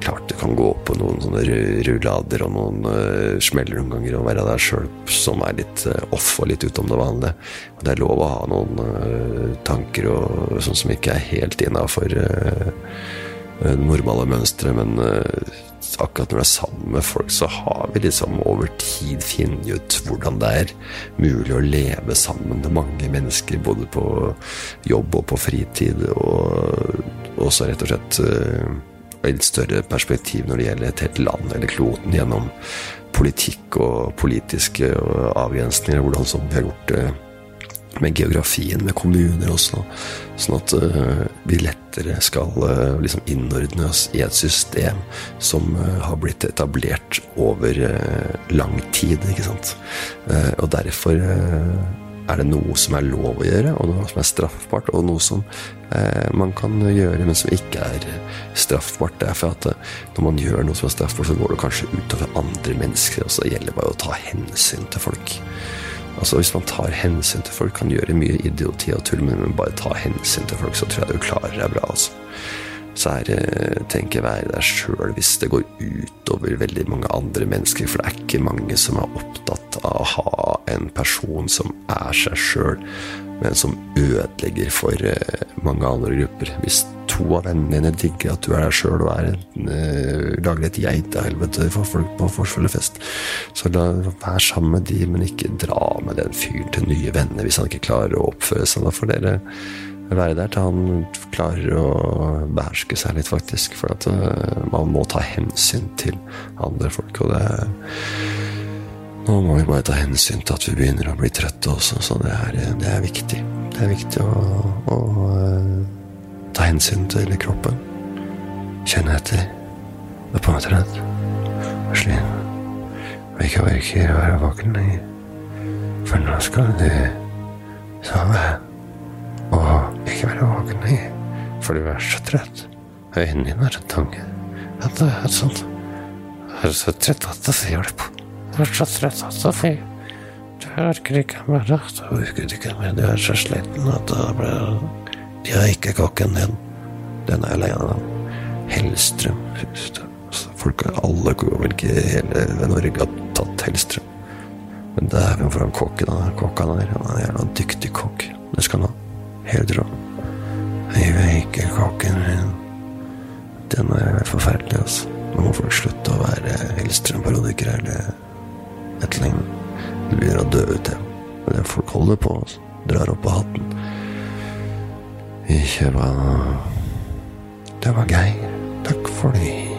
klart det kan gå på noen sånne rullader og noen uh, smeller noen ganger og være der sjøl som er litt uh, off og litt utom det vanlige. Og det er lov å ha noen uh, tanker og sånn som ikke er helt innafor normale mønstre, men akkurat når du er sammen med folk, så har vi liksom over tid funnet ut hvordan det er mulig å leve sammen med mange mennesker, både på jobb og på fritid, og også rett og slett litt større perspektiv når det gjelder et helt land eller kloden, gjennom politikk og politiske avgrensninger, hvordan som vi har gjort det med geografien, med kommuner også, sånn at uh, vi lettere skal uh, liksom innordne oss i et system som uh, har blitt etablert over lang tid, ikke sant. og derfor er det noe som er lov å gjøre, og noe som er straffbart, og noe som eh, man kan gjøre, men som ikke er straffbart. Det er for at eh, når man gjør noe som er straffbart, så går det kanskje utover andre mennesker, og så gjelder det bare å ta hensyn til folk. Altså Hvis man tar hensyn til folk, kan gjøre mye idioti og tull, men bare ta hensyn til folk, så tror jeg du klarer deg bra. altså så er jeg, være deg sjøl hvis det går utover veldig mange andre mennesker. For det er ikke mange som er opptatt av å ha en person som er seg sjøl, men som ødelegger for eh, mange andre grupper. Hvis to av vennene dine digger at du er deg sjøl og er en, uh, lager et geitehelvete for folk på forfølgefest, så la, vær sammen med de, men ikke dra med den fyren til nye venner hvis han ikke klarer å oppføre seg. Da får dere være der til han klarer å beherske seg litt, faktisk. For at uh, man må ta hensyn til andre folk, og det Nå må vi bare ta hensyn til at vi begynner å bli trøtte også, så det er, det er viktig. Det er viktig å, å uh, ta hensyn til kroppen. Kjenne etter. Det er på meg trøtt. Sliten. Og ikke orker å være våken lenger. For nå skal du sove. Og ikke være våken lenger, for du er så trøtt. Øynene dine er så tunge. Ja, det er sånn. Så trøtt at det får hjelp. Jeg er så trøtt at Du orker ikke mer. Du orker ikke mer. Du er så sliten at det blir De har ikke kokken din. Den er alene. Hellstrøm. Folk, alle i hele Norge har tatt Hellstrøm. Men dæven for han kokk han er. Kokka der. Han er en jævla dyktig kokk. Det skal han ha. Helt rå. Jeg ikke kokken min. Den er forferdelig, altså. Nå må folk slutte å være Hellstrøm-parodikere eller et eller Du begynner å dø ut, det. Men folk holder på, altså. Drar opp på hatten. Ikke hva Det var Geir. Takk for det.